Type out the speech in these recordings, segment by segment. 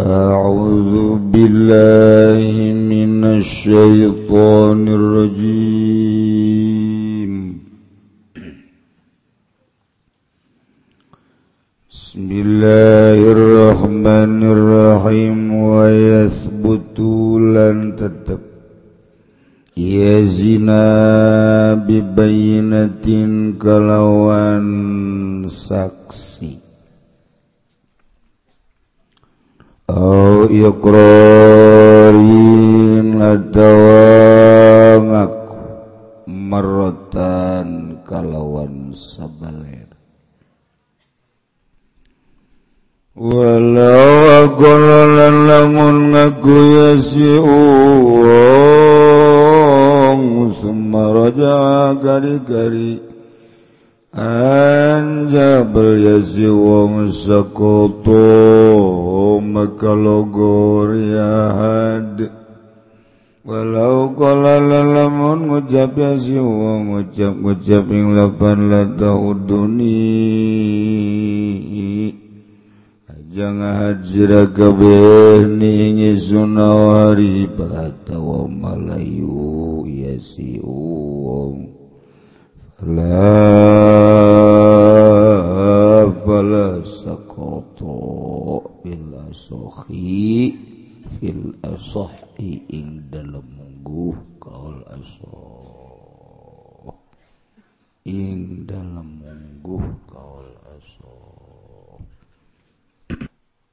أعوذ بالله من الشيطان الرجيم. بسم الله الرحمن الرحيم. ويثبت لن تتب يزنا ببينة كلوان au iqrarin atawa ngaku marrotan kalawan sabalir walau agolalan lamun ngaku yasi'u summa raja'a gari-gari. Anja bel yasi wong sakoto. Mekalogoriahad. Walau kala lalamun ngucap ya si wong ngucap ngucap ing lapan lata uduni. Aja ngahajira kabeh ningi sunawari batawa malayu ya si wong fala fala sakotoh asohi fil asohi ing dalam munggu kaul asoh ing dalam munggu kaul asoh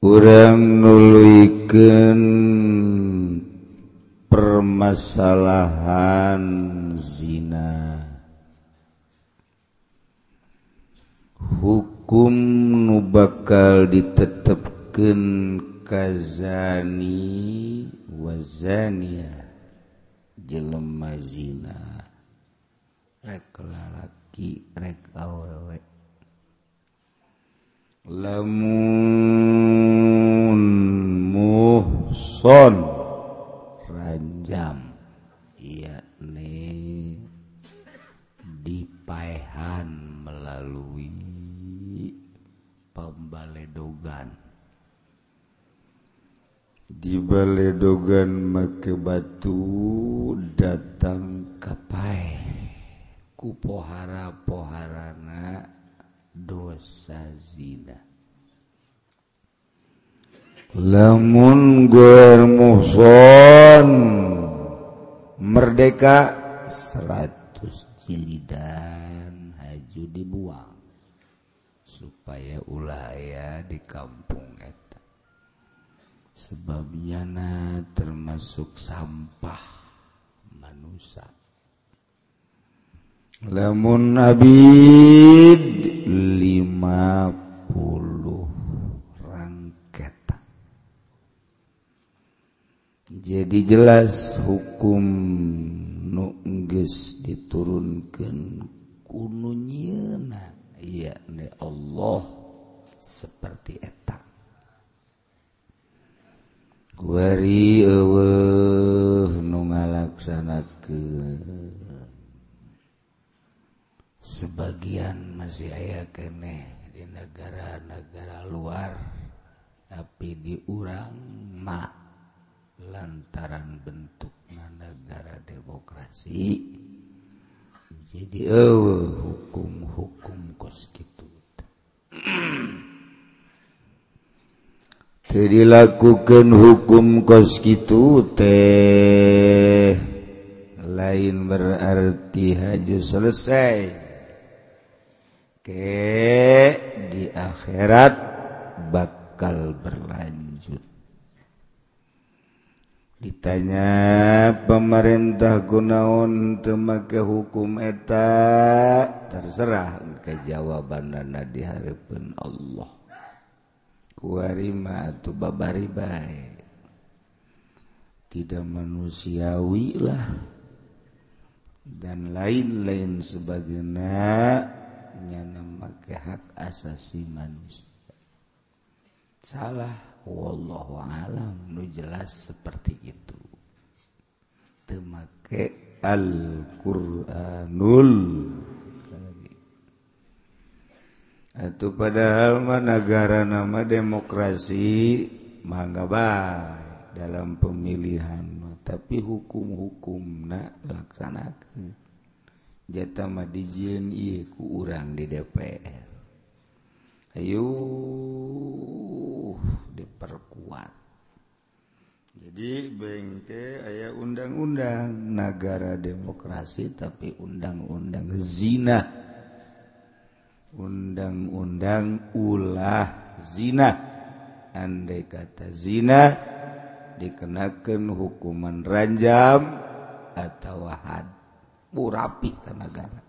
urang nuluikeun permasalahan zina. Hukum nu bakal ditetapkan kazani wazania jelema zina. Rek lalaki rek awewe lamun muhson. Ranjam nih dipaehan melalui pembaledogan dibaledogan make batu datang kapai. Ku pohara-poharana dosa zina. Lamun goer muhson merdeka seratus jilidan haju dibuang supaya ulaya di kampung eta. Sebabnya termasuk sampah manusia. Lamun abid lima puluh rangketa. Jadi jelas hukum nungges diturunkan kununyena yakni Allah seperti etak Wari eueuh nu ngalaksanakeun sebagian masih aya keneh di negara-negara luar tapi di urang mak lantaran bentukna negara demokrasi. Jadi eueuh hukum-hukum kos kitu teu dilakukeun hukum kos gitu teh lain berarti haju selesai. Ke di akhirat bakal berlanjut. Ditanya pemerintah gunaon temake hukum eta? Terserah kejawaban dana di harapan Allah kuarima atau babari baik tidak manusiawi lah. Dan lain-lain sebagainya nyana make hak asasi manusia. Salah wallahu alam nu jelas seperti itu. Temake Al-Qur'anul Atuh padahal mah negara nama demokrasi mangga baik dalam pemilihan tapi hukum-hukumna laksanakan Jata mah dijieun ieu ku urang di DPR. Ayo diperkuat. Jadi bengke aya undang-undang negara demokrasi tapi undang-undang zina. undang-undang ulah zina. Andai kata zina dikenakan hukuman ranjam atau had. Murapi negara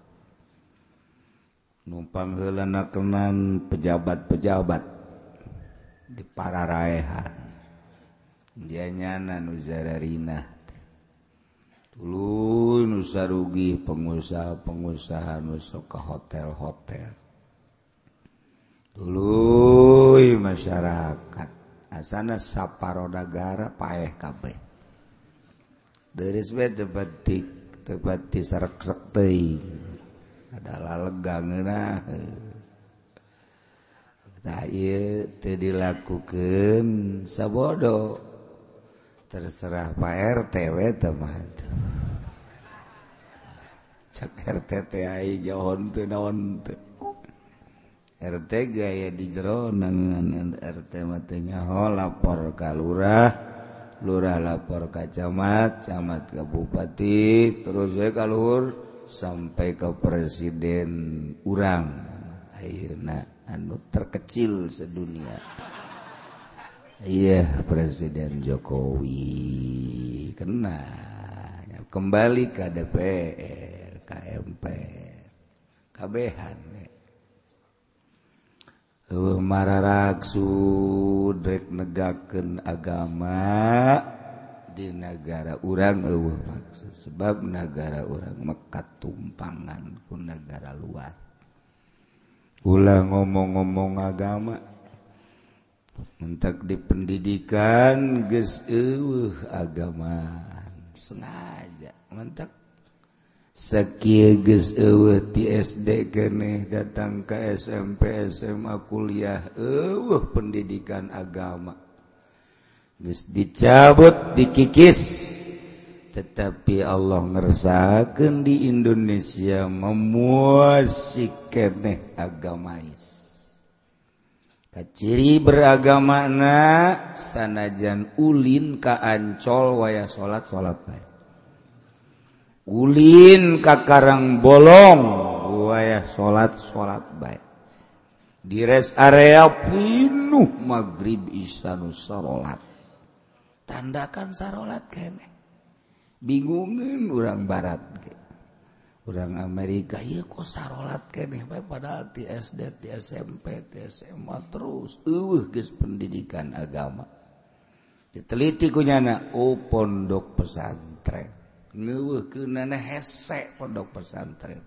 numpang helana kenan pejabat-pejabat di para raehan. Dia nyana nuzararina dulu nusarugi pengusaha-pengusaha nusuk ke hotel-hotel. dulu masyarakat. Asana saparodagara paeh kabeh. Dari tebatik tebati sarak sekte adalah legangna tak iya teu dilakukan sabodo. Terserah Pak RT we teman cek RT teh ai jauh teu naon teu RT gaya di jero nangan RT matanya ho lapor ka lurah. Lurah lapor ka camat camat ke bupati. Terus we kaluhur sampai ke presiden urang. Ayeuna anu terkecil sedunia. Iya presiden Jokowi. Kena. Kembali ke DPR KMP kabehan mararaksudrek negaken agama di negara urang eueuh maksud. Sebab negara urang mekat tumpangan ku negara luar. Ulah ngomong-ngomong agama mentak di pendidikan geus eueuh agama. Sengaja mentak SD keeh datang ke SMP SMA kuliah eueuh pendidikan agama. Gus dicabut dikikis. Tetapi Allah ngersakan di Indonesia memuasik keneh agamais ciri beragamana sanajan Ulin Kaancol waya salat salat baik Ulin ka Karang bolong. Wayah salat salat baik. Dires area pinuh magrib isanu salat tandakan salat kene. Bingungin orang barat ke. orang Amerika ya kok salat kene. Padahal di SD di SMP di SMA terus. Uh guys pendidikan agama. Diteliti kunyana oh pondok pesantren. hesek pondok pesantren.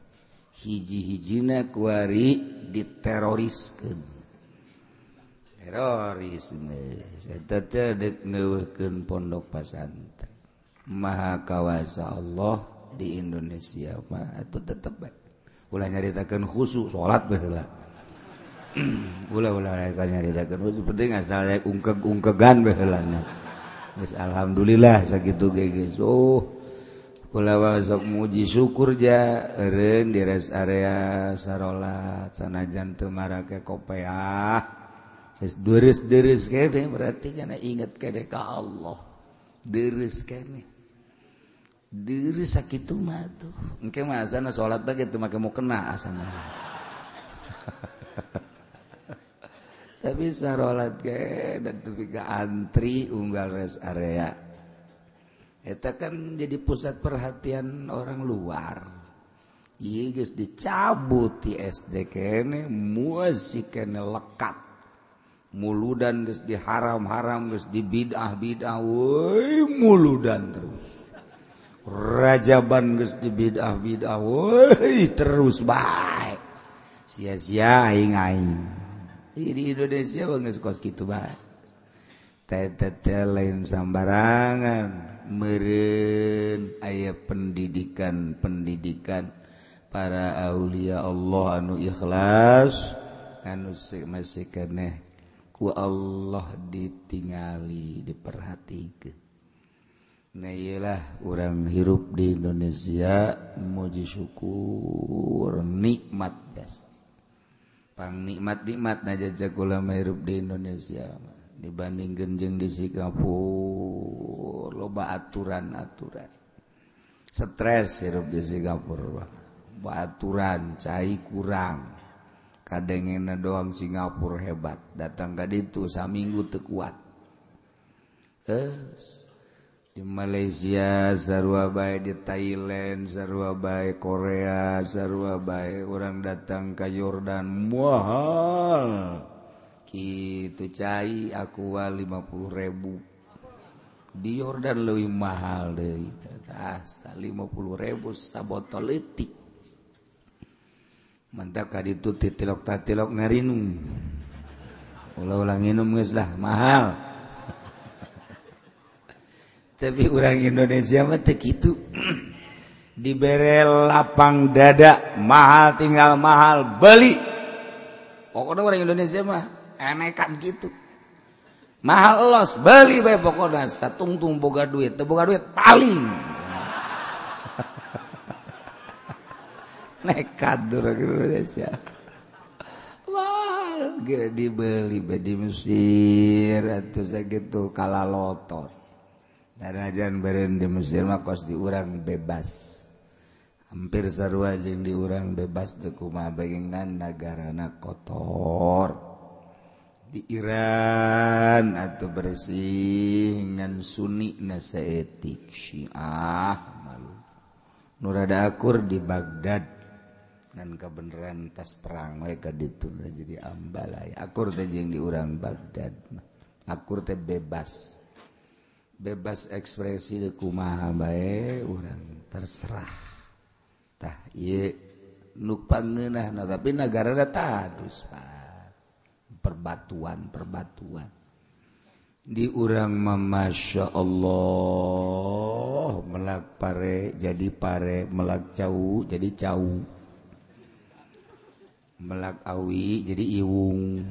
Hiji-hijina kuari diteroriskan terorisme. Pondok pesantren. Maha kawasa Allah di Indonesia mah itu tetep baik ulah nyaritakan khusus sholat baheula ulah ulah nyaritakan khusus. Penting asal ungkeg-ungkegan baheulana alhamdulillah sakitu ge oh ulawa sok muji syukur ja eren di res area sarolat sanajan teu marake kopeah geus deres-deres kene berarti kana inget kene ka Allah. Deres kene. Deres sakitu mah tuh. Engke mah asana salat teh kitu make mau kena asana. Tapi sarolat ke dan tepi ka antri unggal res area. Eta kan jadi pusat perhatian orang luar. Iya guys dicabut di SD kene musik kene lekat. Muludan guys diharam-haram guys dibidah-bidah. Woi muludan terus. Rajaban guys dibidah-bidah. Woi terus baik. Sia-sia aing-aing. Di Indonesia banget kos gitu baik. Tete lain sambarangan. meren aya pendidikan pendidikan para Aulia Allah anu ikhlas anu masih keneh ku Allah ditingali diperhatikan. Nah iyalah orang hirup di Indonesia muji syukur nikmat jasa pang nikmat nikmat najajak ulama hirup di Indonesia dibanding genjeng di Singapura. Loba aturan-aturan. Stres hirup di Singapura aturan cair kurang. Kadangna doang Singapura hebat. Datang gak itu saminggu tekuat di Malaysia Zarwabai di Thailand Zarwabai Korea Zarwabai orang datang ke Yordan mahal. Gitu cair aku 50.000 di Yordan lebih mahal deh asta 50 ribu sabotol letik mantap kadi itu titilok tatilok ngarinum ulah ulang minum geus lah mahal. Tapi orang Indonesia mah teu kitu. Dibere lapang dada mahal tinggal mahal beli. Pokoknya orang Indonesia mah enekan gitu mahal los beli bae pokoknya satungtung boga duit boga duit paling. Nekat orang Indonesia. Wah dibeli di Mesir atau segitu kalah lotor darajan beren di Mesir mah kos diurang bebas. Hampir sarua jeung diurang bebas teu kumaha bagengan nagarana kotor di Iran atau bersih ngan Sunni naseetik Syiah malu. Nurada akur di Baghdad ngan kebenaran tas perang mereka ka ditu jadi ambalai. Akur teh jeung di urang Baghdad. Akur teh bebas. Bebas ekspresi de kumaha bae urang terserah. Tah ieu nu pangeunahna tapi nagara tadus, Pak. perbatuan-perbatuan di urang Masya Allah melak pare jadi pare melak jauh jadi jauh melak awi jadi iwung.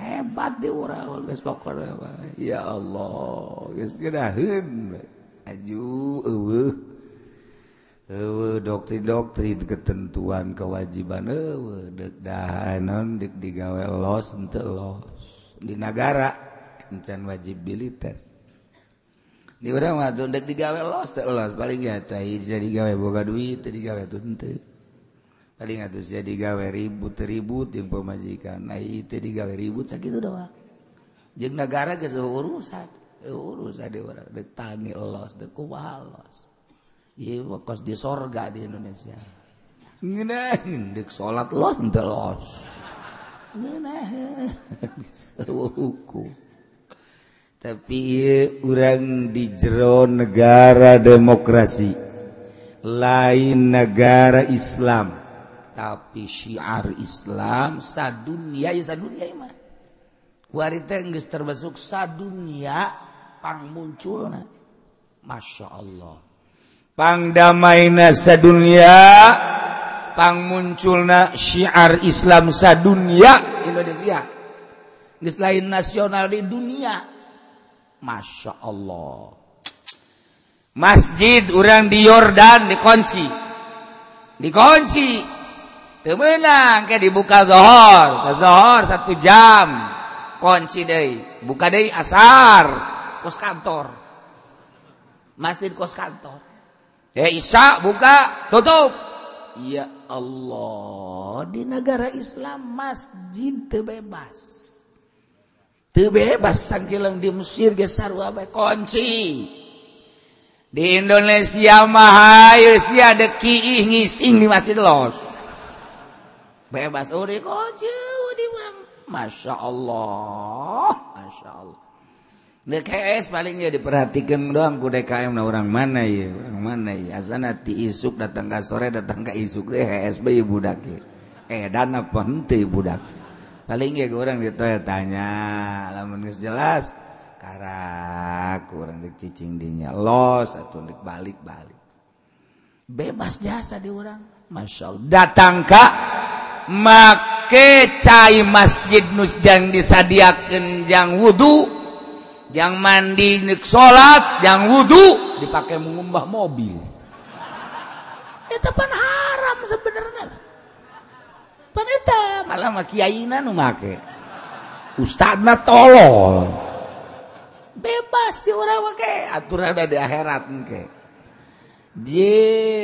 Hebat di orang geus pokoknya ya Allah geus kena aju eueuh. eueuh doktrin-doktrin ketentuan kewajiban. Uh, dedahhanon dik digawe los ente los. Di negara encan wajib militer di orang mah tuh dek digawe los teu los. Paling ya tai jadi gawe boga duit teu digawe tuh henteu paling atuh sia digawe ribut-ribut yang pemajikan. Nah itu digawe ribut sakitu doang. Jeung negara geus urusan urusan di orang dek tani los dek kumaha los. kos di sorga di Indonesia. Ngenahin dek sholat loh telos ngenahin hukum tapi orang di jero negara demokrasi lain negara Islam. Tapi syiar Islam sadunia ya sadunia mah. Warita geus termasuk sadunia pang munculna masya Allah. pangdamaina sadunya pangmunculna syiar Islam sadunya Indonesia. Geus lain nasional di dunia. Masya Allah. Masjid orang di Yordan dikunci. Dikunci. Temenang ke dibuka zohor. Zohor satu jam. Kunci deh buka deh asar. Kos kantor. Masjid kos kantor. Ya Isa buka tutup. Ya Allah di negara Islam masjid terbebas. Terbebas sangkilang di Mesir gesar wabe kunci. Di Indonesia mah sia kiih ngising di masjid los. Bebas uri kunci di Masya Allah. Masya Allah. DKS palingnya diperhatikan doang ku DKM nah orang mana ya orang mana ya. Asana ti isuk datang ke sore datang ke isuk deh HSB budak ya. Eh dana penting budak paling ya orang gitu ya tanya lamun geus jelas? Karak kurang dicicing dinya los atau dik balik balik. Bebas jasa di orang. Masya Allah. Datang ka make cai masjid nusjang disadiakan jang wudhu yang mandi nik salat yang wudhu dipakai mengumbah mobil. Itu pan haram sebenarnya. Pan itu malah makiaina nu make. Ustadna tolol. Bebas di orang make aturan ada di akhirat make J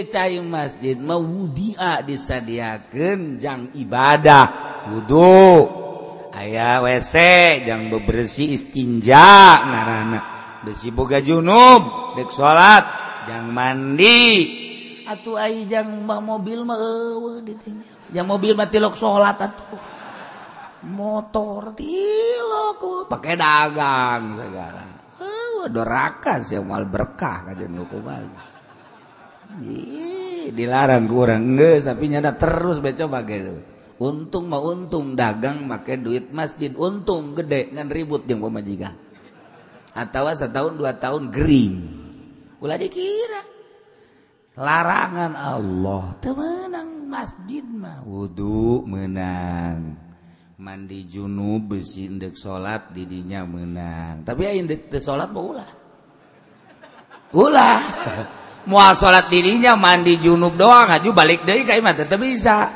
cai masjid mau wudia disadiakan jang ibadah wudhu ayaah WC yang bebersih istinja ngaana besi boga junub dek salat jangan mandi. Atuh ai jang mah mobil mah eueuh di jang mobil mah tilok salat atuh. Motor tilok pakai dagang segala eueuh doraka sih mal berkah kajian hukuman dilarang kurang geus tapi nyada terus coba bagai untung mau untung dagang make duit masjid untung gede dengan ribut yang pemajikan atau setahun dua tahun Green ulah dikira. Larangan Allah temenang masjid mah wudhu menang mandi junub besi indek salat didinya menang tapi ya indek salat mau ulah. Ulah. Mual salat dirinya mandi junub doang aju balik deh kayak mah tetap bisa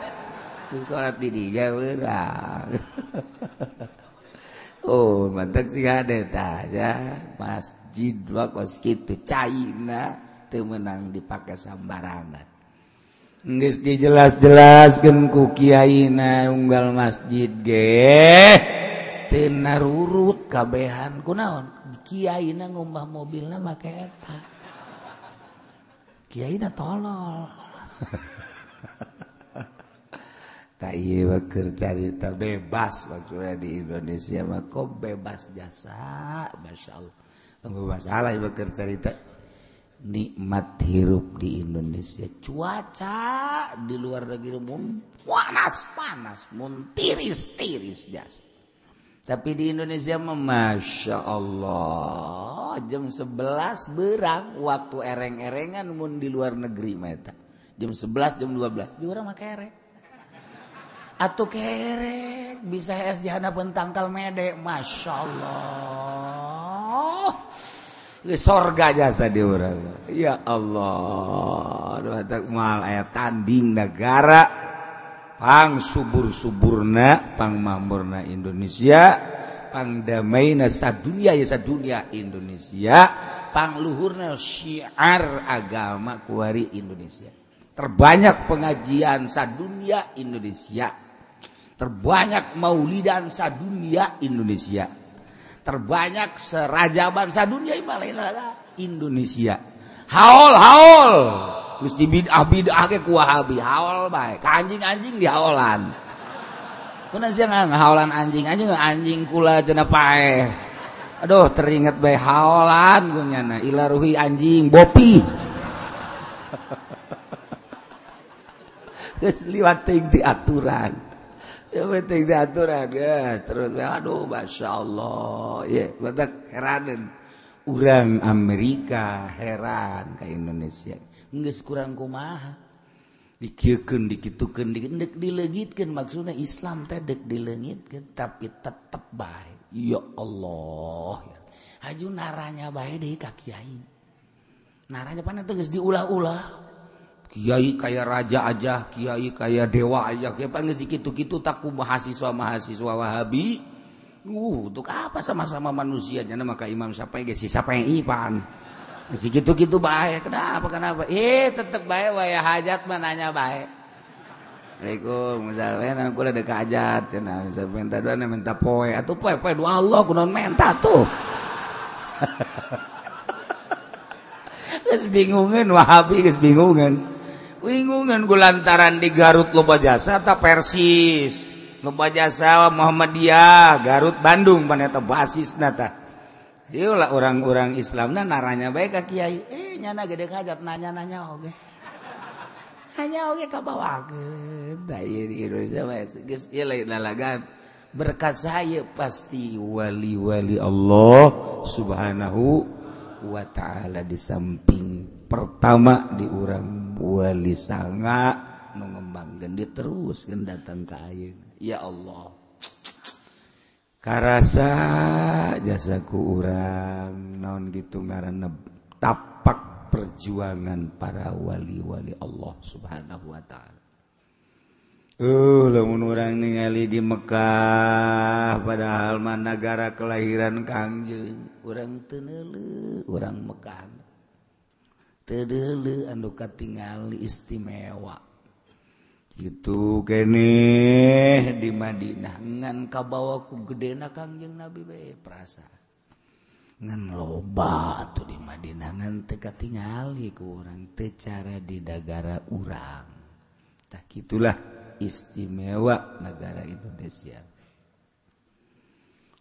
salat di dia urang. oh, mantap sih ada tanya masjid wakos kitu China teu menang dipakai sambarangan. Nggis dijelas-jelaskan ku kiai na unggal masjid ge. Tina rurut kabehan kunaon. Kiai na ngumbah mobilnya make eta. Kiai na tolol. carita bebas maksudnya di Indonesia mah kok bebas jasa Masya Allah. Masalah beker carita nikmat hirup di Indonesia. Cuaca di luar negeri mun panas panas mun tiris tiris jasa. Tapi di Indonesia mah Masya Allah jam 11 berang waktu ereng-erengan mun di luar negeri mah jam 11 jam 12 di orang mah kerek atau kerek bisa es jahana pentangkal medek masya Allah. Sorga jasa di orang. Ya Allah. Mal ayat tanding negara pang subur suburna pang mamurna Indonesia pang damaina sadunia ya sadunia Indonesia pang luhurna syiar agama kuari Indonesia. Terbanyak pengajian sadunia Indonesia terbanyak maulidan sadunia Indonesia. Terbanyak seraja bangsa dunia Indonesia. Haol haol. Terus dibidah bidah ke kuahabi haol baik. Anjing-anjing di haolan. Kuna siang haolan anjing? Anjing anjing kula cenah pae. Aduh teringat baik haolan gue nyana ilaruhi anjing bopi. Terus liwat di aturan terus aduh Masya Allah. Yeah, urang Amerika heran ke Indonesia. Nggak kurang kumaha. Dikiukan dikitukan dikendek dilegitkan maksudnya Islam tedek dilengitkan tapi tetap baik ya Allah. Haju naranya baik deh kakiai naranya panas tegas diulah-ulah. Kyai kayak raja aja Kyai kayak dewa aja. Kayak panggil gitu-gitu takku mahasiswa mahasiswa Wahabi. Uh untuk apa sama-sama manusianya? Maka Imam siapa yang siapa yang Ipan? Masih gitu-gitu baik. Kenapa kenapa? Eh tetap baik waya hajat mananya baik. Assalamualaikum misalnya aku ada kajat cina bisa minta doa minta poe. Atau poe poe doa Allah aku non minta tuh. Terus bingungan Wahabi guys bingungan bingungan gue lantaran di Garut loba jasa tak persis. Loba jasa Muhammadiyah Garut Bandung paneta basis nata Iyalah orang-orang Islam nah naranya baik kak kiai. Eh nyana gede kajat nanya nanya oke hanya oke kau bawa dari Indonesia mas guys iya lain lalagan berkat saya pasti wali-wali Allah subhanahu wa ta'ala di samping pertama di orang wali sanga mengembangkan dia terus kan datang ke air ya Allah. Karasa jasaku urang naon gitu ngaran tapak perjuangan para wali-wali Allah subhanahu wa ta'ala. Uh, lamun orang ningali di Mekah padahal mah negara kelahiran Kangjeng orang tenele orang Mekah tedele anu katingali istimewa. Itu kene di Madinah. Ngan kabawaku gede na kangjeng Nabi bae perasa. Ngan loba tuh di Madinah. Ngan teka tingali ku orang teu cara di negara urang. Tak itulah istimewa negara Indonesia.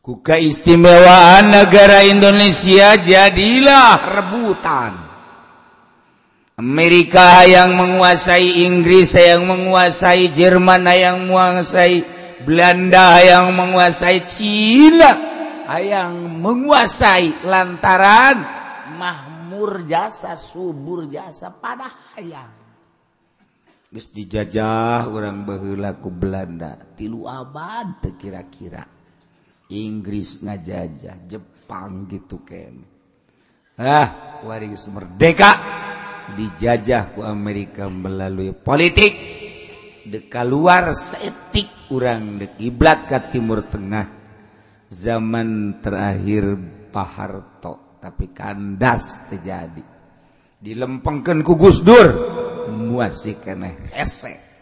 Ku istimewaan negara Indonesia jadilah rebutan. Amerika yang menguasai Inggris yang menguasai Jerman yang menguasai Belanda yang menguasai Cina yang menguasai lantaran makmur jasa subur jasa pada hayang dijajah orang bahlaku Belanda. Tilu abad kira-kira. Inggris ngajajah Jepang gitu Ken ah merdeka dijajah ku Amerika melalui politik. Deka luar setik urang dekiblat ke Timur Tengah. Zaman terakhir Paharto tapi kandas terjadi. Dilempengkan ku Gus Dur muasih kena hese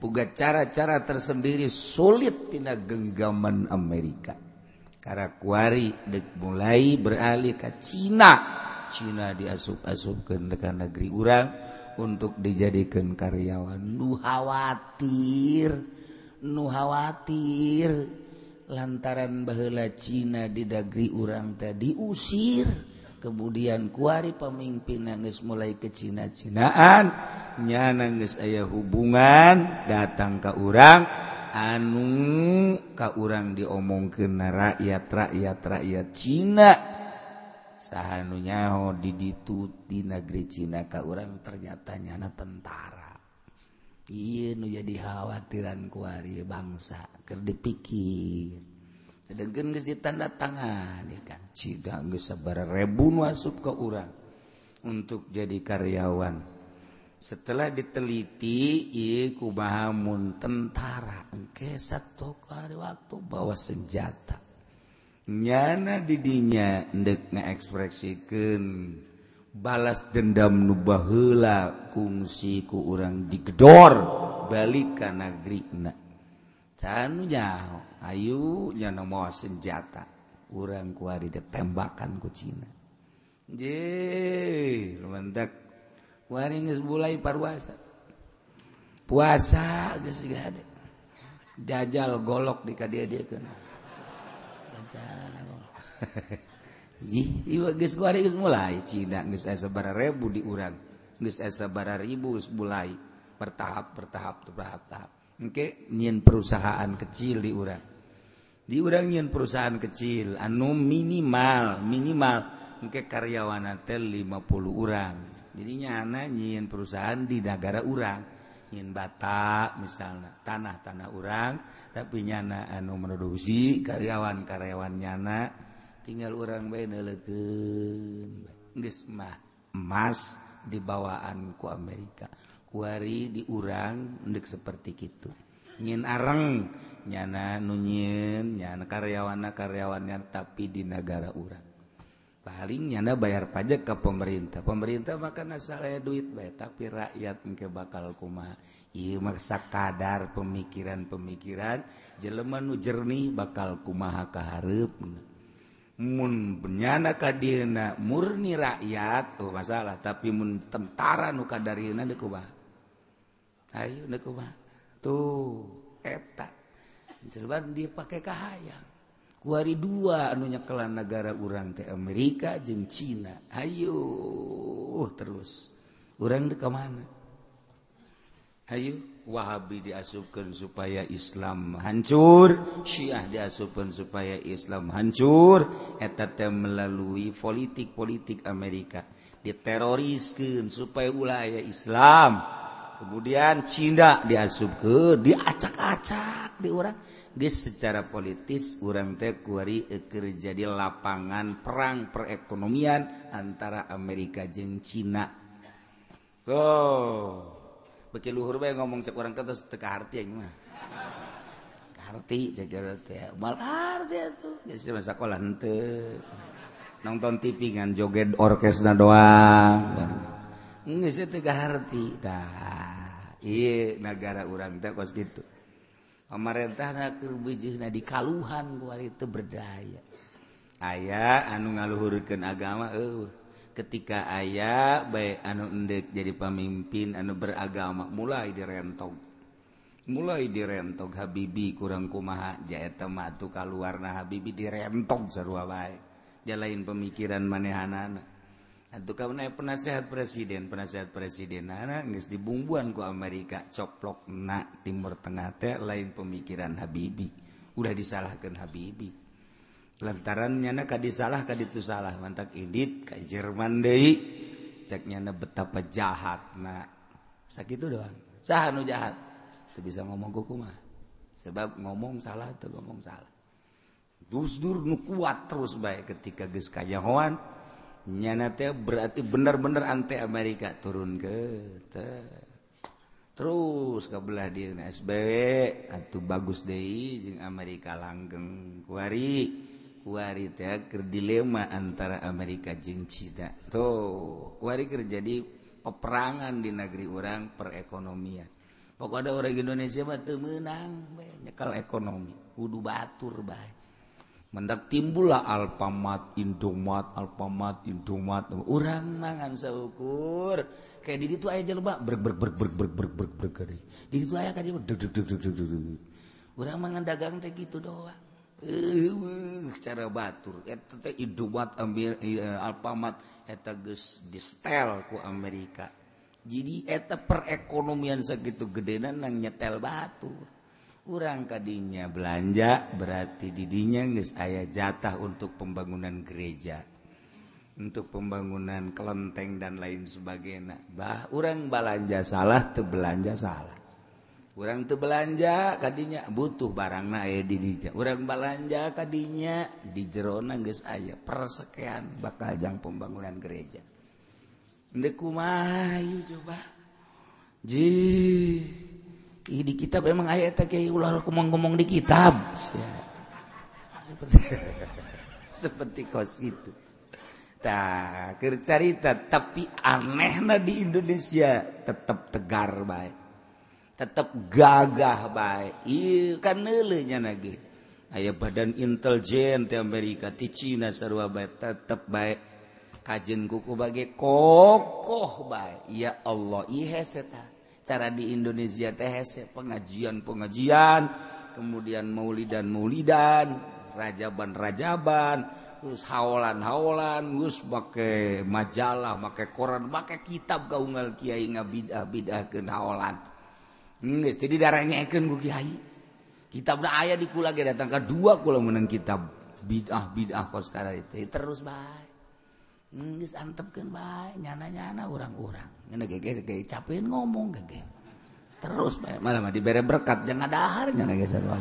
buka cara-cara tersendiri sulit tina genggaman Amerika. Karakuari dek mulai beralih ke Cina. Cina diasub-asubkan dekat negeri urang untuk dijadikan karyawan. Nu khawatir nu khawatir. Lantaran bahela Cina di negeri urang tadi diusir kemudian kuari pemimpin nangis mulai ke Cina-cinaan nya nangis ayah hubungan datang ke urang anu kau urang diomong ke rakyat rakyat rakyat Cina. sahanu nyaho didituti negeri Cina ka orang ternyata nyana tentara. Iya nu jadi khawatiran kuari bangsa ker dipikir. Sedangkan geus ditanda tangan ikan ciga geus sabar rebu nu asup ka urang untuk jadi karyawan. Setelah diteliti ieu kumaha mun tentara engke satu hari waktu bawa senjata. nyana didinya ndek ngaekspresikan balas dendam nubahla kungsiku orang digedor balik ke negeri cannya Ayunya nomor senjata. Orang kuari de tembakan ku Cina. Je mendak waring geus mulai parwasa. Puasa geus jajal golok di kadia dia kena mulai. Rebu diurang ribu mulai. Bertahap bertahap bertahap tahap. Oke nyiin perusahaan kecil di urang. Nyin perusahaan kecil anu minimal minimal ke karyawan hotel 50 orang jadinya anak nyiin perusahaan di negara urang. Nyin bata misalnya tanah-tanah urang tapi nyana anu produksi karyawan karyawan nyana tinggal orang mah emas dibawaan ku Amerika. Kuari diurang untuk seperti itu nyin areng nyana nunyin nyana karyawana karyawannya tapi di negara urang. Paling nyana bayar pajak ke pemerintah. Pemerintah makan saya duit baik tapi rakyat ke bakal kuma iya maksa kadar pemikiran-pemikiran jelemanu jernih bakal kumaha kaharep mun benyana kadina murni rakyat tuh masalah tapi mun tentara nu kadarina deku bah. Ayo deku tuh eta. Serban dia pakai kahayang. Kuari dua anu nyekelan negara urang teh Amerika jeung Cina. Ayo terus. Urang deka mana? Ayo. Wahabi diasupkan supaya Islam hancur Syiah diasupkan supaya Islam hancur. Eteta melalui politik-politik Amerika. Diteroriskan supaya wilayah Islam. Kemudian Cina diasup ke diacak-acak di orang di secara politis orang teh kuari eker jadi lapangan perang perekonomian antara Amerika jeung Cina. Oh beki luhur bae ngomong cek orang terus teka harti yang mah. Harti cek teh mal harti tuh. Jadi sama sekolah henteu. Nonton TV kan joget orkesna doang. Geus teh teka harti tah iya negara orang teh kos gitu. Pemerintah keur nah di kaluhan gua itu berdaya. Aya anu ngaluhurkan agama eh ketika ayah baik anu endek jadi pemimpin anu beragama mulai direntong. Mulai direntong Habibi kurang kumaha jaya tematu kaluarna Habibi direntong sarua baik jalain pemikiran manehanana. Atau kau naik penasehat presiden penasehat presiden anak nggak dibumbuan ku Amerika coplok nak Timur Tengah teh lain pemikiran Habibi. Udah disalahkan Habibi. lantarannya disalah itu salah mantap Idit Ka Jerman Dei ceknya betapa jahat nah sakit doang. Sah nu jahat? Teu bisa ngomong kukumah sebab ngomong salah tuh ngomong salah. Dusdur nu kuat terus baik ketika geus kajahoan. Nyana teh berarti bener-bener anti Amerika turun ke teh terus kabelah dia SBW atuh bagus deui jeung Amerika langgeng kuari. waritaker dilema antara Amerika Jing Cina. Tuh wariker jadi peperangan di negeri orang perekonomian. Pokok ada orang Indonesia batu menang nyekal ekonomi. Kudu batur baik mendak timbullah alpamat indomat alpamat indomat orang mangan seukur. Kayak di situ aja lebak berg berg berg berg berg berg berg berg di situ aja kan orang mangan dagang teh gitu doang. cara batur. E, Alfamat distelku Amerika. Jadi eta perekonomian segitu gedenan nang nyetel batur. Kurang tadinya belanja berarti didinya guys ayah jatah untuk pembangunan gereja untuk pembangunan kelenteng dan lain sebagainya. Bah orang belanja salah terbelanja salah. Orang tuh belanja tadinya butuh barang na di dija. Orang belanja tadinya di jerona guys ayah persekian bakal jang pembangunan gereja. Ndekumayu coba? Ji di kitab emang ayat kayak ulah ngomong-ngomong di kitab. Seperti, seperti kos itu. Tak cerita tapi aneh di Indonesia tetap tegar baik tetap gagah baik kan nulunya lagi ayah badan intelijen di Amerika di Cina sarwa baik tetap baik kajen kuku bagi kokoh baik ya Allah iya seta cara di Indonesia teh pengajian pengajian kemudian maulidan maulidan rajaban rajaban terus haolan haolan terus pakai majalah pakai koran pakai kitab gaungal kiai ngabidah bidah ke haolan. jadi darahnyaikan Kyai kitab ayah dikula datangkan dua kula menang kitab bidah bidah kos itu. Terus baik Inggris antepkan baik nyana-nyana orang-orang ngene gege gege capin ngomong gege terus baik malah mah dibere berkat jangan dahar nyana geus mah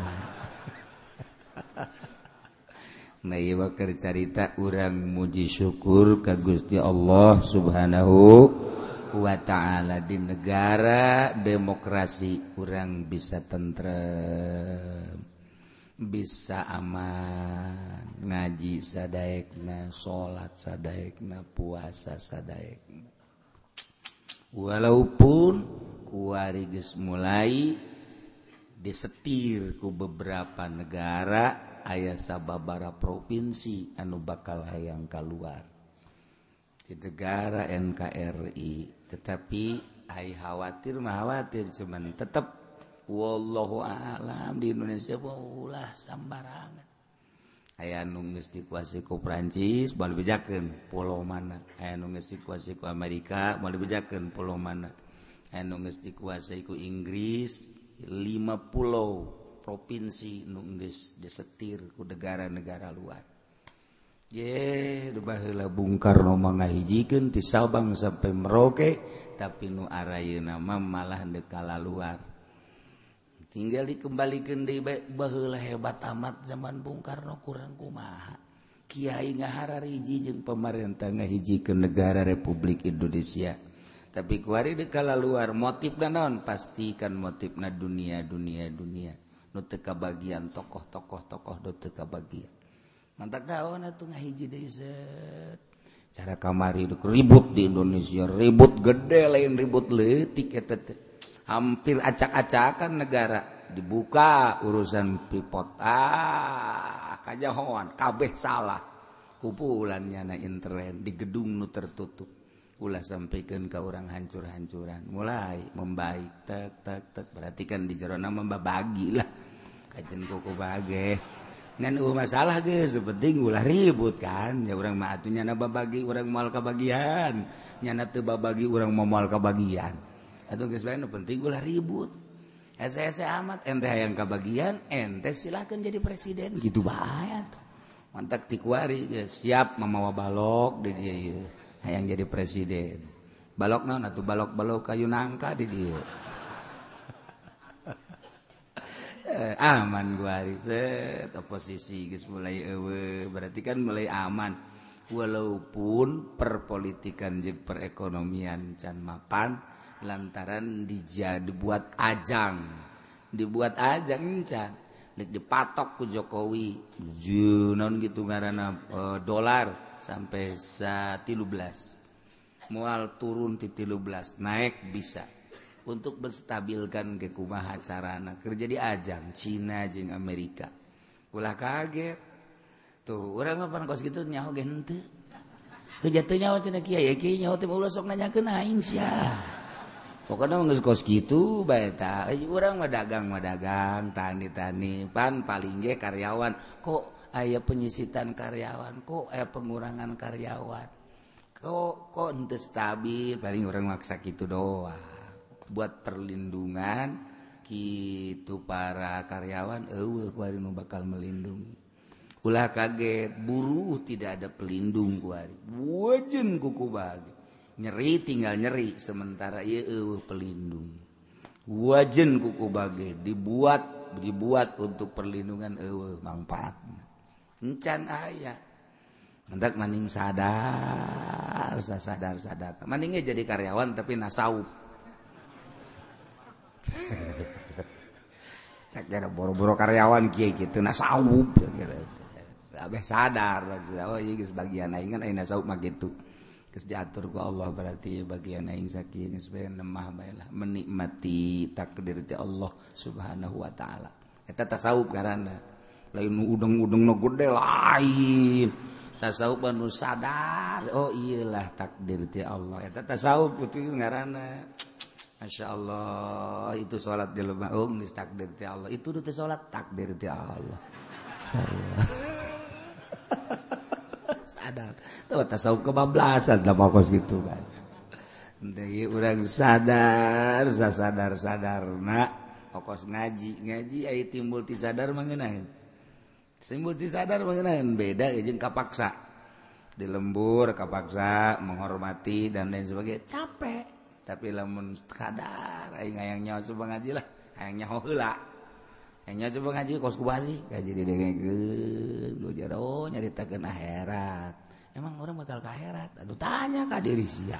Nah iya bakar carita orang muji syukur ke Gusti Allah subhanahu wa ta'ala di negara demokrasi kurang bisa tentrem bisa aman ngaji sadaekna salat sadaekna puasa sadaekna walaupun kuarigus mulai disetirku beberapa negara ayah sababara provinsi anu bakal hayang keluar di negara NKRI tetapi ai khawatir khawatir cuman tetap wallahu alam di Indonesia ulah sambarangan aya nunggus dikuasai ku Prancis bal bejakeun pulau mana? Aya nunggus dikuasai ku Amerika bal bejakeun pulau mana? Aya nunggus dikuasai ku Inggris lima pulau provinsi nunggus disetir ku negara-negara luar. Yelah Bungkarno menghijikan di Sabang sampai Merauke tapi nu Araya nama malah dekala luar tinggal dikembalikan di bahlah hebat amat zaman Bung Karno kurang kumaha. Kiai ngahara hiji jeung pemerintah ngahiji ke negara Republik Indonesia. Tapi kuari dekala luar motif dan non pastikan motifna dunia dunia dunia. Nu teka bagian tokoh-tokoh tokoh do teka bagian mantak daun tuh ngahiji dezet cara kamari duk ribut di Indonesia ribut gede lain ribut letik ya hampir acak-acakan negara. Dibuka urusan pipot. Ah kajahoan kabeh salah. Kupulannya na intern di gedung nu tertutup. Ulah sampaikan ke orang hancur-hancuran. Mulai membaik tak tak tak perhatikan di jerona membagi lah. Kajian kuku Uh, masalah penting ulah ribut kan. Ya orang mautu nyana bagi orang moal kebagian nyana teba bagi orang mau mual kebagian atau guys lain penting ulah ribut. Ya amat ente yang kebagian ente silahkan jadi presiden. Gitu bahaya atuh. Mantak tikuari ya, siap memawa balok di dia yang jadi presiden. Balok non atau balok balok kayu nangka di dia Eh, aman gua posisi mulai ewe. berarti kan mulai aman. Walaupun perpolitikan je perekonomian can mapan lantaran dija dibuat ajang. Dibuat ajang can Lek dipatok ku Jokowi Junon gitu karena uh, eh, dolar sampai sa 13 belas mual turun di 13 belas naik bisa. untuk menstabilkan kekumaha carana kerja di ajang Cina jeung Amerika. Ulah kaget. Tuh orang apa kos gitu nyaho gente kejatuhnya nyaho cina kia ya eh, kia nyaho tim ulah sok nanya ke naing sia pokoknya nggak kos gitu baik tak orang mah dagang mah dagang tani tani pan paling ge karyawan. Kok ayah penyisitan karyawan kok ayah pengurangan karyawan? Kok kok ente stabil paling orang maksa gitu doang. buat perlindungan gitu para karyawan eueuh kuari nu bakal melindungi. Ulah kaget buruh tidak ada pelindung kuari wajen kuku bagi. Nyeri tinggal nyeri sementara ieu eueuh pelindung. Wajen kuku bagi dibuat dibuat untuk perlindungan eueuh manfaat encan ayah hendak maning sadar sadar sadar. Maningnya jadi karyawan tapi nasawuf boro-boro karyawan Ki gitu. Abah sadar oh, bagian diaturku Allah berarti bagian naing sakit sebagai lemah lah menikmati takdir ti Allah subhanahu Wa ta'ala. Kita tasawuf karena lain udeng-udeng no gede lain. Tasawuf anu sadar oh iyalah takdir ti Allah. Eta tasawuf itu ngaranna. Masya Allah itu salat di lemah um, takdir ti Allah. Itu teu salat takdir ti Allah. Sarua. sadar. Teu tasawuf kebablasan da kos gitu kan. Deui urang sadar, sadar sadarna okos ngaji, ngaji ayo timbul ti sadar mangenaheun. Timbul ti sadar mangenaheun beda jeung kapaksa. Di lembur kapaksa menghormati dan lain sebagainya capek tapi lamun kadar aing hayang nyawa coba ngaji lah. Hayang nyaho heula. Hayang nyawa coba ngaji kos kubasi ngaji gaji didengekeun lu jero oh, nyaritakeun akhirat. Emang orang bakal ke akhirat? Aduh tanya ka diri sia.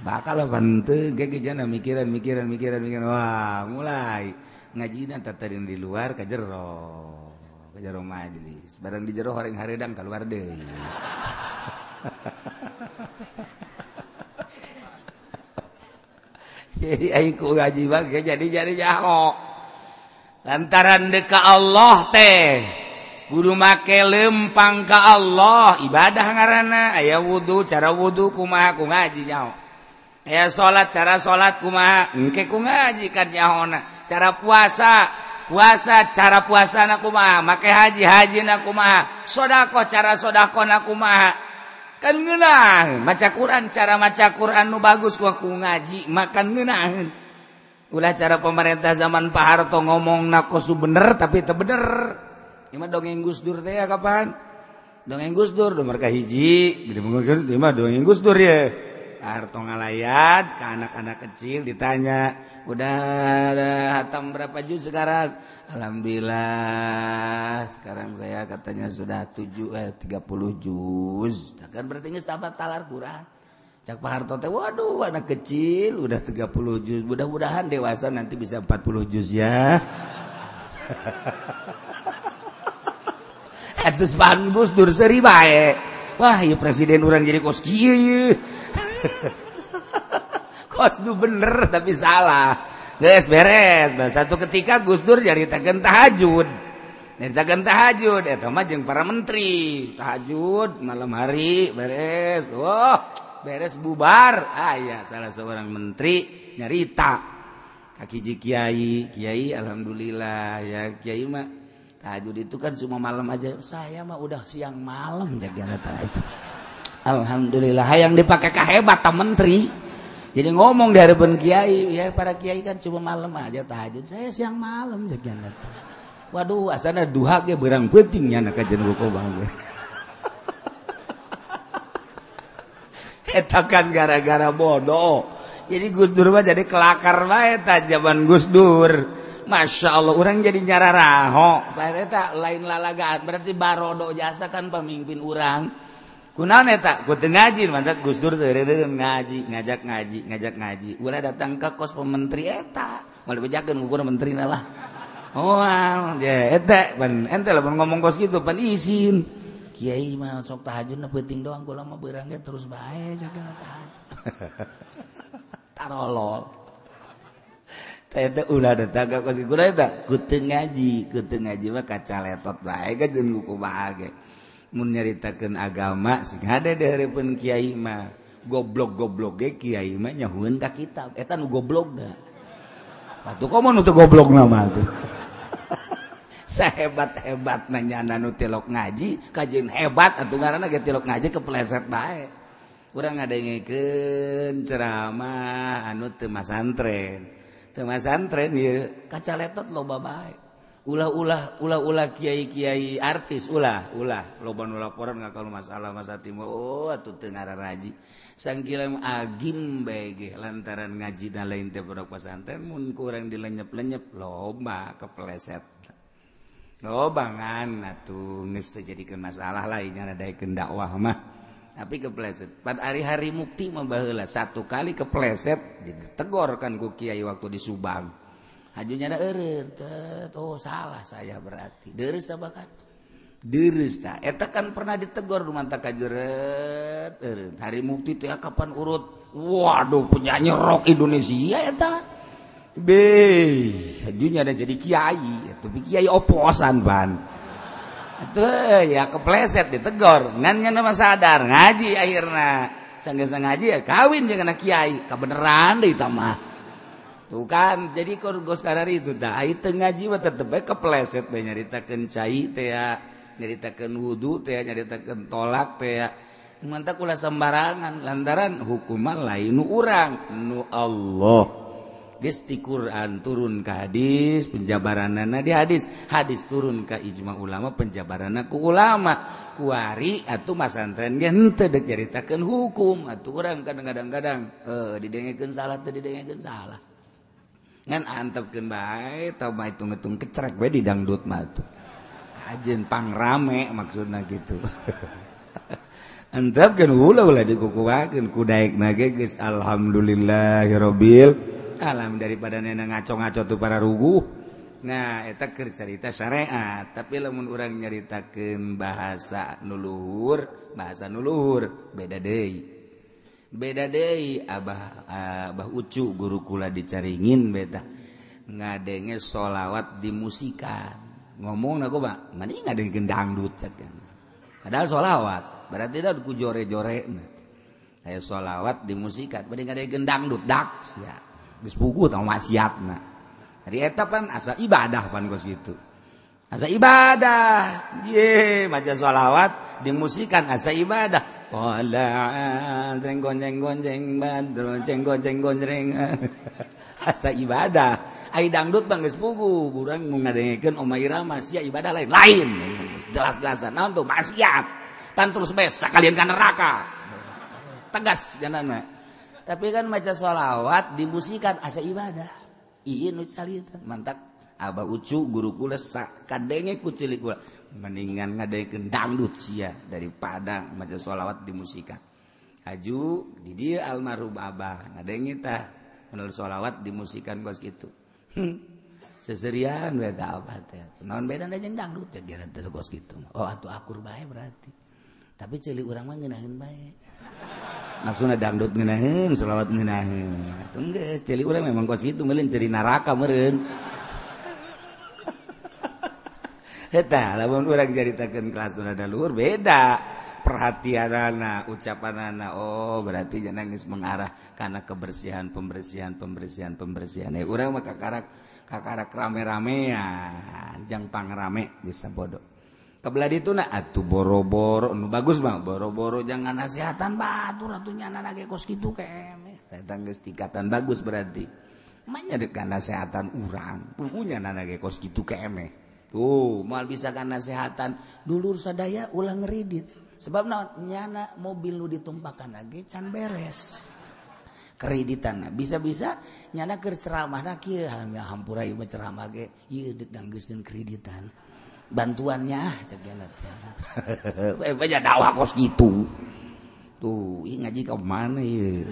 Bakal bante ge jana mikiran mikiran mikiran mikiran. Wah mulai. Ngajina tatarin di luar ke jero. Ke jero majlis. Barang di jero horeng haredang keluar deui. kewajiban jadi jadi jahok lantaran deka Allah teh guru make lempang ke Allah ibadah ngaranana aya wudhu cara wudhu kuma aku ngaji jauh aya salat cara salat kumaha engke ku ngaji kan jahona. Cara puasa puasa cara puasa na kumaha. Make haji haji na kumaha. Sodako cara sodako na kumaha. kan ngenang maca Quran cara maca Quran nu bagus ku aku ngaji makan ngenang ulah cara pemerintah zaman Pak Harto ngomong nakosu bener tapi itu bener. Ini mah dongeng Gus Dur teh ya kapan? Dongeng Gus Dur do mereka hiji. Dongeng Gus Dur ya Harto ngalayat ke anak-anak kecil ditanya udah ada hatam berapa juz sekarang alhamdulillah sekarang saya katanya sudah 7 eh 30 juz. Kan berarti geus talar Quran Cak Pak Harto teh waduh anak kecil udah 30 juz. Mudah-mudahan dewasa nanti bisa 40 juz ya. Atus pan Gus Dur seri bae. Wah, ieu presiden urang jadi kos kieu ieu. itu bener tapi salah. Guys beres. Nah, satu ketika Gus Dur jadi tagen tahajud. Nyaritakeun tahajud eta mah jeung para menteri. Tahajud malam hari beres. Oh, beres bubar. Ah ya, salah seorang menteri nyarita kaki kiai kiai alhamdulillah ya kiai mah tahajud itu kan semua malam aja saya mah udah siang malam jaga tahajud alhamdulillah yang dipakai kehebat menteri jadi ngomong di hadapan kiai ya para kiai kan cuma malam aja tahajud. Saya siang malam jaga waduh asana duha ge berang pentingnya nak kajian buku bang. Eta kan gara-gara bodoh. Jadi Gus Dur mah jadi kelakar bae zaman Gus Dur. Masya Allah orang jadi nyara raho tak lain lalagaan berarti barodo jasa kan pemimpin orang Kunal eta kutu ngaji mantap Gus Dur ngaji ngajak ngaji ngajak ngaji. Ulah datang ke kos pementri eta malah bejakeun ukur menteri lah. Oh ya eta pan ente lah pan ngomong kos gitu pan izin kiai mah sok tahajudna penting doang kula mah beurang terus bae jaga tahajud. Tarolol. Eta ulah datang ke kos kudu eta kutu ngaji kutu ngaji mah kaca letot bae kan kuku bae menyaritakan agama sing ada daripun kiai mah goblok goblok ge kiai mah nyahueun ka kitab. Eh, Eta nu goblok da atuh komon teu goblok nama tuh sahebat hebat nanya nu tilok ngaji kajian hebat atuh ngaranna ge tilok ngaji kepleset bae. Urang ngadengikeun ceramah anu teu masantren teu masantren ieu kacaletot loba bae. ulah-ulah ulah-ulah Kyai-kiai artis ulah-ulah loban laporan nggak kalau masalah masa timur oh atuh teu Raji sangkilam agim baik lantaran ngaji dan lain tebrak pesantren mun kurang dilenyep-lenyep loba kepleset. Loba ngan atuh geus jadikan masalah lainnya ada dakwah mah. Tapi kepleset. Pat hari-hari mukti mah baheula satu kali kepleset ditegorkan ku kiai waktu di Subang. hajunya ada erer oh salah saya berarti. Deres tak kan deres tak eta kan pernah ditegur tak kajeret erer hari mukti teh kapan urut? Waduh punya nyerok Indonesia eta. Be hajunya ada jadi kiai. Itu kiai oposan ban itu ya kepleset ditegor ngannya nama sadar ngaji akhirnya sanggih ngaji ya kawin jangan kiai. Kebeneran deh tamah bukan jadi korgus karari itu dah itu ngaji mah tetep bae kepleset bae nyaritakeun cai teh nyaritakeun wudu teh nyaritakeun tolak teh mantap kula sembarangan lantaran hukuman lain nu urang nu Allah. Geus ti Quran turun ke hadis penjabaranna di hadis. Hadis turun ke ijma ulama penjabaranna ku ulama. Kuari atuh masantren ge henteu deuk nyaritakeun hukum. Atuh urang kadang-kadang eh didengekeun salah teu didengekeun salah. antep kecrek kecerek di dangdut ajenpang rame maksudnya gitu. Antapkan ulah ulah dikukuakan ku daik nage guys alhamdulillahirabbil alam daripada nenek ngaco-ngaco tuh para ruguh. Nah eta keur cerita syariat tapi lamun orang nyaritakeun bahasa nuluhur bahasa nuluhur beda deui. beda deui Abah Abah Ucu guru kula dicaringin beda ngadenge sholawat di musikan. Ngomong aku Pak mending ada gendangdut kan? Ada sholawat berarti dah ku jore-jore Ayo sholawat di musikan mending ada gendangdut dak ya geus pugu tau maksiatna. Jadi eta pan asa ibadah pan geus itu asa ibadah. Ye maja sholawat dimusikan asa ibadah. Qala gonjeng gonjeng bandro ceng gonjeng gonjeng. Asa ibadah. Ai dangdut bang geus pugu urang mau ngadengekeun Oma Irama sia ibadah lain. Lain. Jelas-jelasan naon tuh? Maksiat. Tan terus besa kalian kan neraka. Tegas jangan tapi kan maca sholawat dimusikan asa ibadah. Iya nu mantap abah ucu guru kula kadenge kucilik kula. Mendingan ngadaikeun dangdut sia daripada maca sholawat dimusikan aju di dia almarhum abah ngadenge tah menurut sholawat dimusikan kos gitu seserian beda apa teh. Non beda aja dangdut cek dia nanti kos gitu oh atuh akur baik berarti. Tapi celi orang mah ngenahin baik maksudnya dangdut ngenahin selawat ngenahin itu enggak celi orang memang kos gitu melen ceri neraka meren heta lamun orang jaritakan kelas nada luhur beda. Perhatian anak ucapan anak oh berarti jangan nangis mengarah karena kebersihan pembersihan pembersihan pembersihan. Eh orang mah kakarak kakarak rame-ramean jang pangrame bisa bodoh. Kebelah itu nak atuh boro-boro nu bagus mah boro-boro jangan nasihatan batur ratunya anak lagi kos gitu kayak eh, tangis tingkatan bagus berarti. Manya dekat nasihatan urang, punya anak lagi kos gitu kayak tuh mal bisa kan nasehatan dulur sadaya ulang ngeridit. Sebab naon? Nyana mobil lu ditumpakan lagi can beres. Kreditan bisa-bisa nyana ke ceramah nak kieu ya hampura ieu ceramah ge. Ieu deuk nanggeuseun kreditan. Bantuannya ah, cek eh banyak dakwah kos gitu. Tuh ini ngaji ke mana ya ya.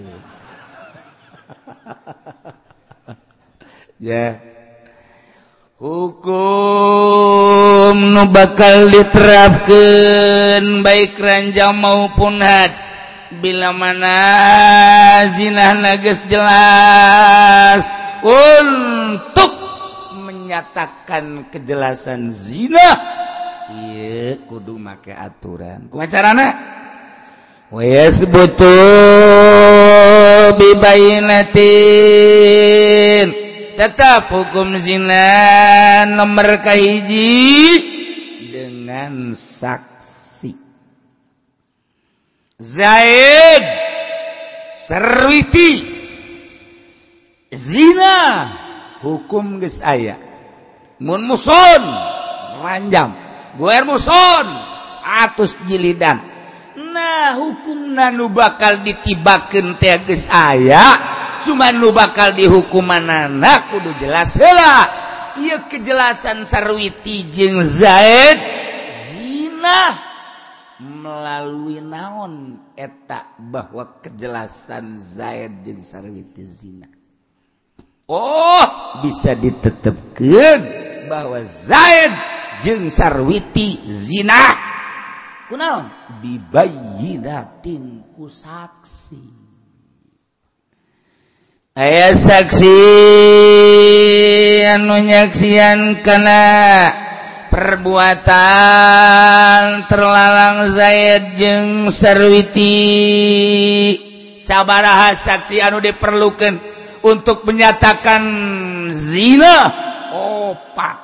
yeah. hukum nu bakal diterapkan baik ranjang maupun had. Bila mana zina nages jelas untuk menyatakan kejelasan zina iya kudu make aturan. Kumacarana? Wa yasbutu bibayinatin tetap hukum zina nomor kahiji dengan saksi. Zaid serwiti zina hukum geus aya. Mun muson ranjam. Goer muson 100 jilidan. Nah hukum nanu bakal ditibakeun teh geus aya. cuman lu bakal dihukuman anak kudu jelas. Hela ieu kejelasan sarwiti jeung zaid zina melalui naon eta bahwa kejelasan zaid jeung sarwiti zina. Oh bisa ditetapkan bahwa zaid jeung sarwiti zina. Kunaon? Bibayinatin ku saksi. aya saksi anu nyaksian kana perbuatan terlalang Zaid jeung sarwiti. Sabaraha saksi anu diperlukan untuk menyatakan zina. Oh, Opat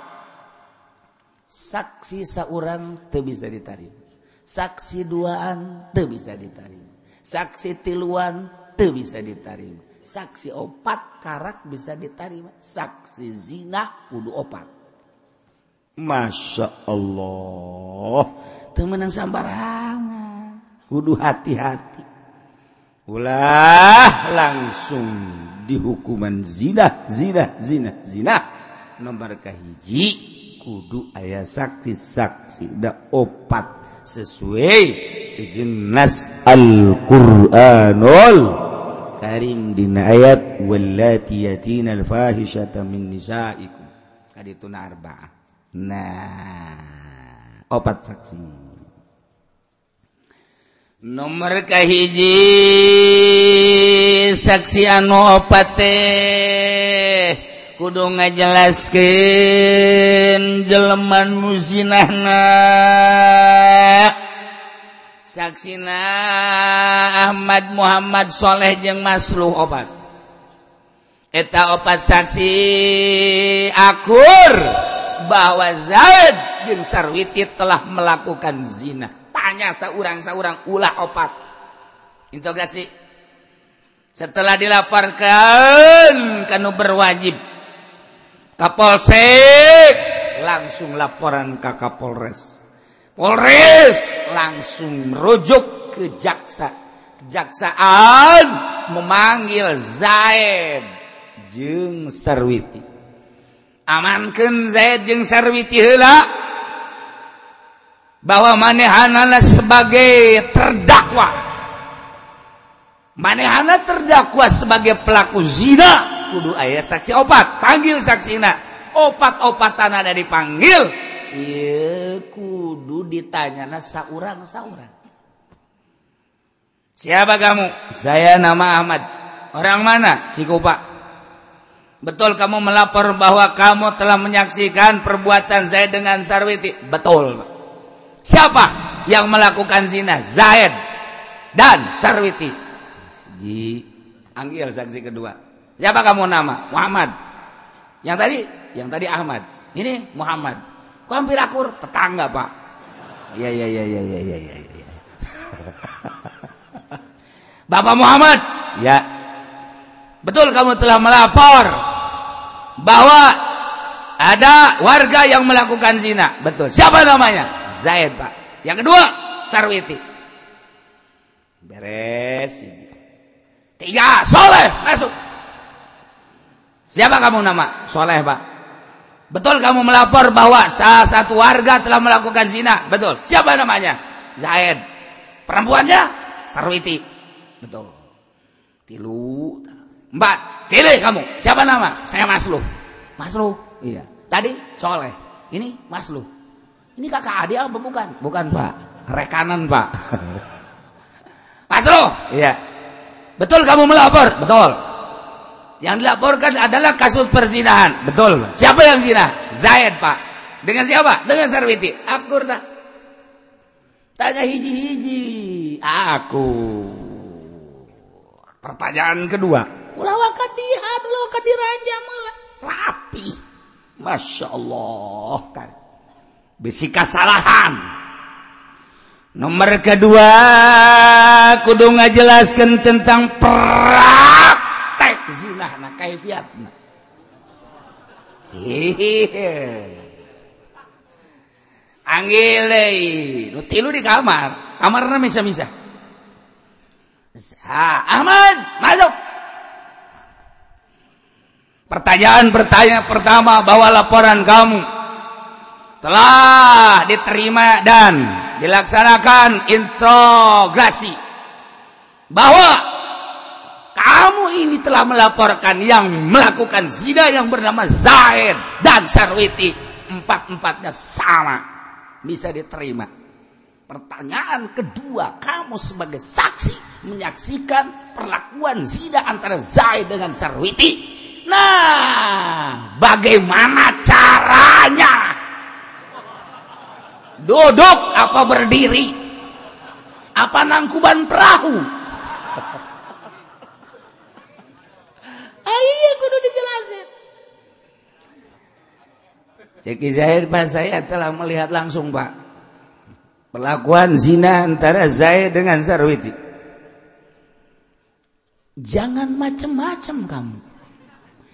saksi seorang teu bisa diterima. Saksi duaan teu bisa diterima. Saksi tiluan teu bisa diterima. saksi opat karak bisa diterima. Saksi zina kudu opat. Masya Allah. Temenang sambarangan kudu hati-hati. Ulah langsung dihukuman zina zina zina zina. Nomor kahiji kudu ayah saksi saksi da opat sesuai izin nas Al-Qur'anul Karim dina ayat wallati yatina alfahisata min nisaikum. Kadituna arba'ah. Nah, opat saksi. Nomor kahiji saksi anu opat teh kudu ngajelaskeun jelema nu zinahna saksina Ahmad Muhammad Shaleh jeung masluh obat. Eta obat saksi akur bahwa Zaid jeung Sarwiti telah melakukan zina. Tanya seorang-seorang ulah opat. Interogasi setelah dilaporkan kanu berwajib Kapolsek langsung laporan ke Kapolres. Polres langsung rujuk ke jaksa. Kejaksaan memanggil Zaid jeung Sarwiti. Amankan Zaid jeung Sarwiti heula bahwa manehanana sebagai terdakwa. Manehana terdakwa sebagai pelaku zina kudu ayah saksi opat panggil saksina opat-opatan ada dipanggil kudu ditanya saurang saurang. Siapa kamu? Saya nama Ahmad. Orang mana? Cikupa. Betul kamu melapor bahwa kamu telah menyaksikan perbuatan Zaid dengan Sarwiti? Betul. Siapa yang melakukan zina? Zaid dan Sarwiti. Di anggil saksi kedua. Siapa kamu nama? Muhammad. Yang tadi? Yang tadi Ahmad. Ini Muhammad kok hampir akur tetangga pak iya iya iya iya iya iya ya, ya. Bapak Muhammad, ya. Betul kamu telah melapor bahwa ada warga yang melakukan zina. Betul. Siapa namanya? Zaid, Pak. Yang kedua, Sarwiti. Beres. Tiga, Soleh, masuk. Siapa kamu nama? Soleh, Pak. Betul kamu melapor bahwa salah satu warga telah melakukan zina. Betul. Siapa namanya? Zaid. Perempuannya? Sarwiti. betul. Tilu. Empat. Silih kamu. Siapa nama? Saya Masluh Masluh iya. Tadi soleh. Ini Masluh ini kakak adik apa bukan? Bukan pak. Rekanan pak. Masluh iya. Betul kamu melapor? Betul yang dilaporkan adalah kasus perzinahan. Betul siapa yang zina? Zaid pak. Dengan siapa? Dengan Sarwiti. Akur tak tanya hiji-hiji. Aku. Pertanyaan kedua. Ulah kadihat, ulah kadiraja malah rapi. Masya Allah kan. Bisi kesalahan. Nomor kedua, kudu ngajelaskan tentang praktek zina na kaifiatna. Hehehe. Anggilai, nu tilu di kamar, kamarna misa-misa. Ahmad, masuk. Pertanyaan-pertanyaan pertama bahwa laporan kamu telah diterima dan dilaksanakan integrasi bahwa kamu ini telah melaporkan yang melakukan zina yang bernama Zaid dan Sarwiti empat-empatnya sama bisa diterima pertanyaan kedua kamu sebagai saksi menyaksikan perlakuan zina antara Zaid dengan Sarwiti. Nah, bagaimana caranya? Duduk apa berdiri? Apa nangkuban perahu? Iya, kudu dijelasin. Ceki Zahir Pak saya telah melihat langsung Pak. Perlakuan zina antara Zaid dengan Sarwiti. Jangan macam-macam kamu.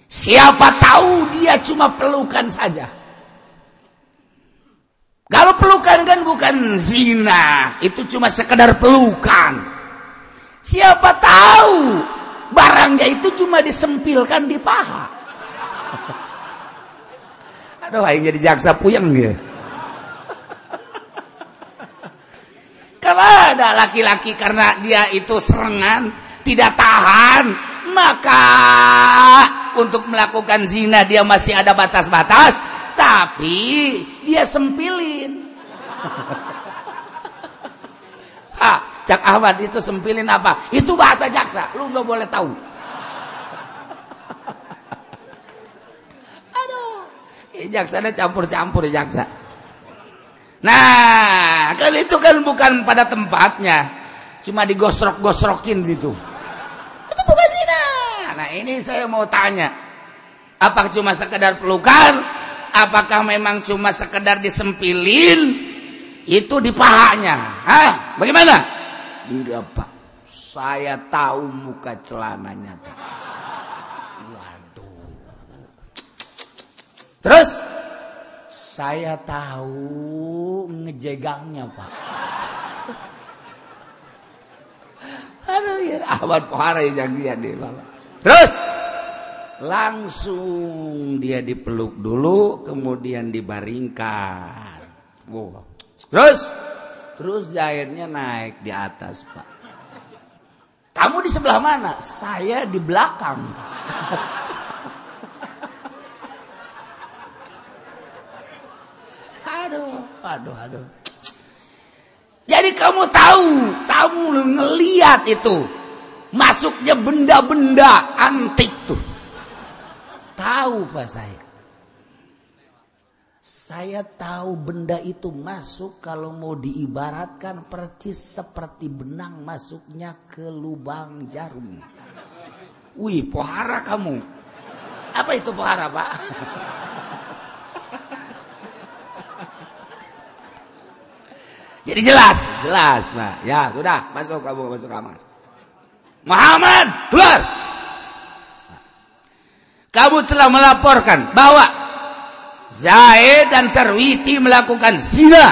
Siapa tahu dia cuma pelukan saja. Kalau pelukan kan bukan zina, itu cuma sekedar pelukan. Siapa tahu barangnya itu cuma disempilkan di paha. Aduh, aing jadi jaksa puyeng dia. Kalau ada laki-laki karena dia itu serangan, tidak tahan maka untuk melakukan zina dia masih ada batas-batas tapi dia sempilin ah Cak Ahmad itu sempilin apa itu bahasa jaksa lu nggak boleh tahu aduh jaksa campur-campur jaksa nah kalau itu kan bukan pada tempatnya cuma digosrok-gosrokin gitu Nah ini saya mau tanya, apakah cuma sekedar pelukan? Apakah memang cuma sekedar disempilin? Itu di pahanya. Hah? Bagaimana? Enggak pak, saya tahu muka celananya pak. Waduh. Terus? Saya tahu ngejegangnya pak. Terus? Langsung dia dipeluk dulu kemudian dibaringkan. Terus terus airnya naik di atas pak. Kamu di sebelah mana? Saya di belakang. Aduh aduh aduh. Jadi kamu tahu kamu ngeliat itu. Masuknya benda-benda antik tuh. Tahu pak saya saya tahu benda itu masuk kalau mau diibaratkan percis seperti benang masuknya ke lubang jarum. Wih, pohara kamu. Apa itu pohara, Pak? Jadi jelas, jelas, Pak. Ya, sudah, masuk kamu masuk kamar. Muhammad, keluar. Kamu telah melaporkan bahwa Zaid dan Sarwiti melakukan zina.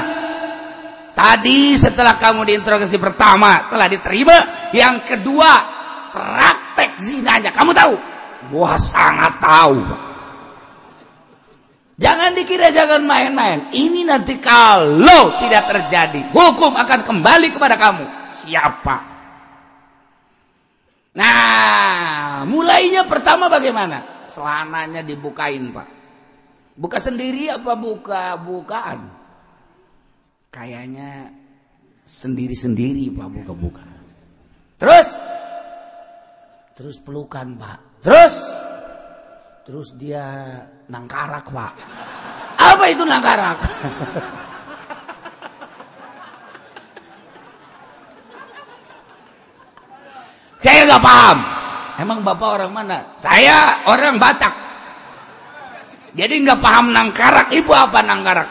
Tadi setelah kamu diinterogasi pertama telah diterima, yang kedua praktek zinanya. Kamu tahu? Wah sangat tahu. Jangan dikira jangan main-main. Ini nanti kalau tidak terjadi, hukum akan kembali kepada kamu. Siapa? Nah, mulainya pertama bagaimana? Selananya dibukain, Pak. Buka sendiri apa buka bukaan? Kayaknya sendiri-sendiri, Pak, buka-buka. Terus? Terus pelukan, Pak. Terus? Terus dia nangkarak, Pak. Apa itu nangkarak? Saya nggak paham. Emang bapak orang mana? Saya orang Batak. Jadi nggak paham nangkarak. Ibu apa nangkarak?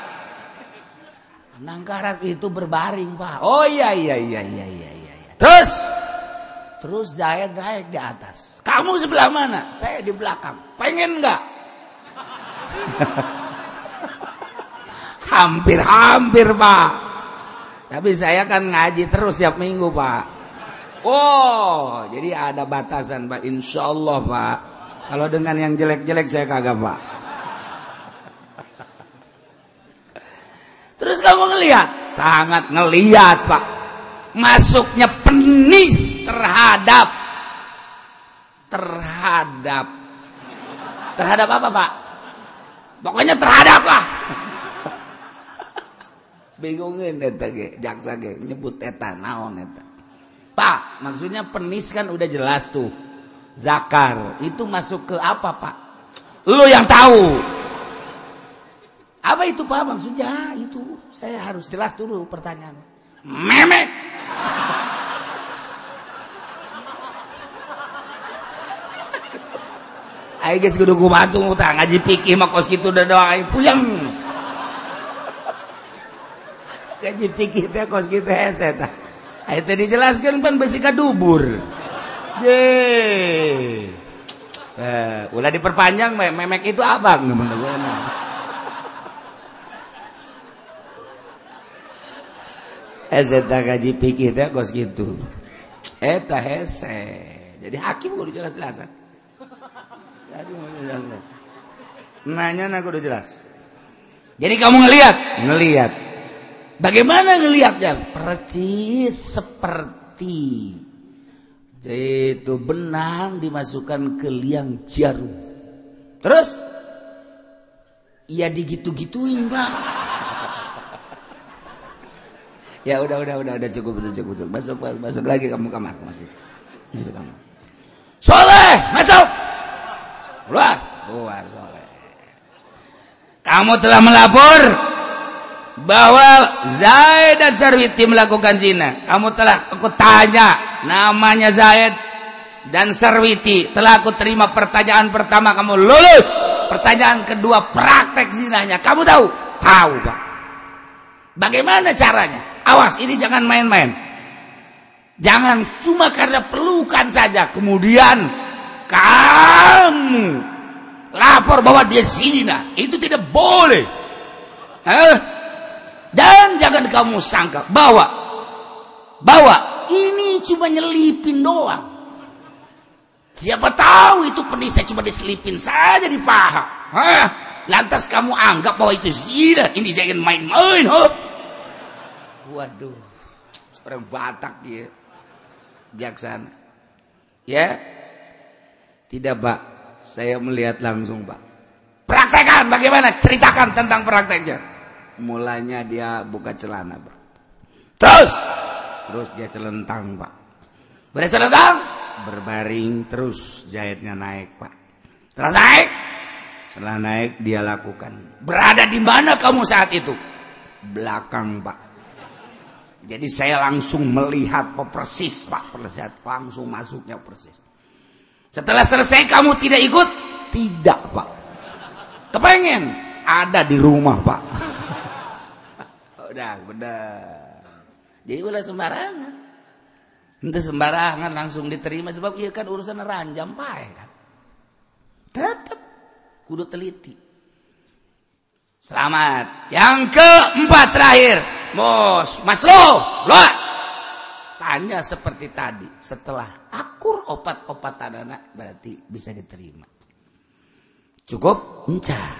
Nangkarak itu berbaring, Pak. Oh iya iya iya iya iya iya. Terus terus saya naik di atas. Kamu sebelah mana? Saya di belakang. Pengen nggak? Hampir-hampir, Pak. Tapi saya kan ngaji terus tiap minggu, Pak. Oh, jadi ada batasan, Pak. Insya Allah, Pak. Kalau dengan yang jelek-jelek saya kagak, Pak. Terus kamu ngelihat? Sangat ngelihat, Pak. Masuknya penis terhadap terhadap terhadap apa, Pak? Pokoknya terhadap lah. Bingungin eta ge, jaksa ge nyebut eta naon eta. Pak, maksudnya penis kan udah jelas tuh. Zakar, itu masuk ke apa, Pak? Lu yang tahu. Apa itu Pak maksudnya? Itu saya harus jelas dulu pertanyaan. Memek. Ayo guys kudu kumaha utang ngaji pikir mah kos kitu da doang aing puyeng. Ngaji pikir teh kos kitu hese tah. Ayo teh dijelaskeun pan besi kadubur. Ye. Eh, ulah diperpanjang memek itu apa? Ngeun gaji pikir gitu. Hese. Jadi hakim jelas-jelasan. Nanya aku udah jelas. Jadi kamu ngelihat ngelihat bagaimana ngelihatnya percis seperti itu benang dimasukkan ke liang jarum. Terus? Ia digitu-gituin pak Ya udah udah udah udah cukup udah cukup, cukup. Masuk masuk lagi kamu kamar masuk. Masuk kamar. Soleh masuk. Keluar keluar soleh. Kamu telah melapor bahwa Zaid dan Sarwiti melakukan zina. Kamu telah aku tanya namanya Zaid dan Sarwiti. Telah aku terima pertanyaan pertama kamu lulus. Pertanyaan kedua praktek zinanya. Kamu tahu? Tahu, Pak. Bagaimana caranya? Awas, ini jangan main-main. Jangan cuma karena pelukan saja. Kemudian kamu lapor bahwa dia zina. Itu tidak boleh. dan jangan kamu sangka bahwa bahwa ini cuma nyelipin doang siapa tahu itu penisnya cuma diselipin saja di paha Hah? lantas kamu anggap bahwa itu zina ini jangan main-main waduh orang Batak ya jaksana. Ya? Tidak pak. Saya melihat langsung pak. Praktekan bagaimana? Ceritakan tentang prakteknya. Mulanya dia buka celana pak. Terus! Terus dia celentang pak. Berarti celentang? Berbaring terus jahitnya naik pak. Terus naik? Setelah naik dia lakukan. Berada di mana kamu saat itu? Belakang pak jadi saya langsung melihat persis Pak, perlihat langsung masuknya persis. Setelah selesai kamu tidak ikut? Tidak Pak. Kepengen ada di rumah Pak. udah, benar. Jadi boleh sembarangan. Itu sembarangan langsung diterima sebab iya kan urusan ranjam Pak ya kan. Tetap kudu teliti. Selamat. Yang keempat terakhir. Mos, Mas Lo. Tanya seperti tadi. Setelah akur opat-opat anak berarti bisa diterima. Cukup? Encah.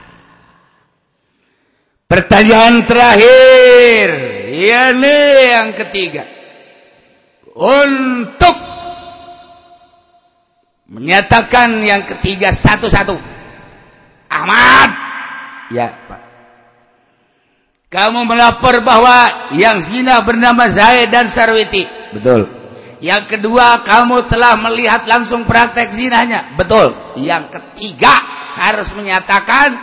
Pertanyaan terakhir. Ya nih yang ketiga. Untuk menyatakan yang ketiga satu-satu. Ahmad. Ya, Pak. Kamu melapor bahwa yang zina bernama Zaid dan Sarwiti. Betul. Yang kedua, kamu telah melihat langsung praktek zinanya. Betul. Yang ketiga, harus menyatakan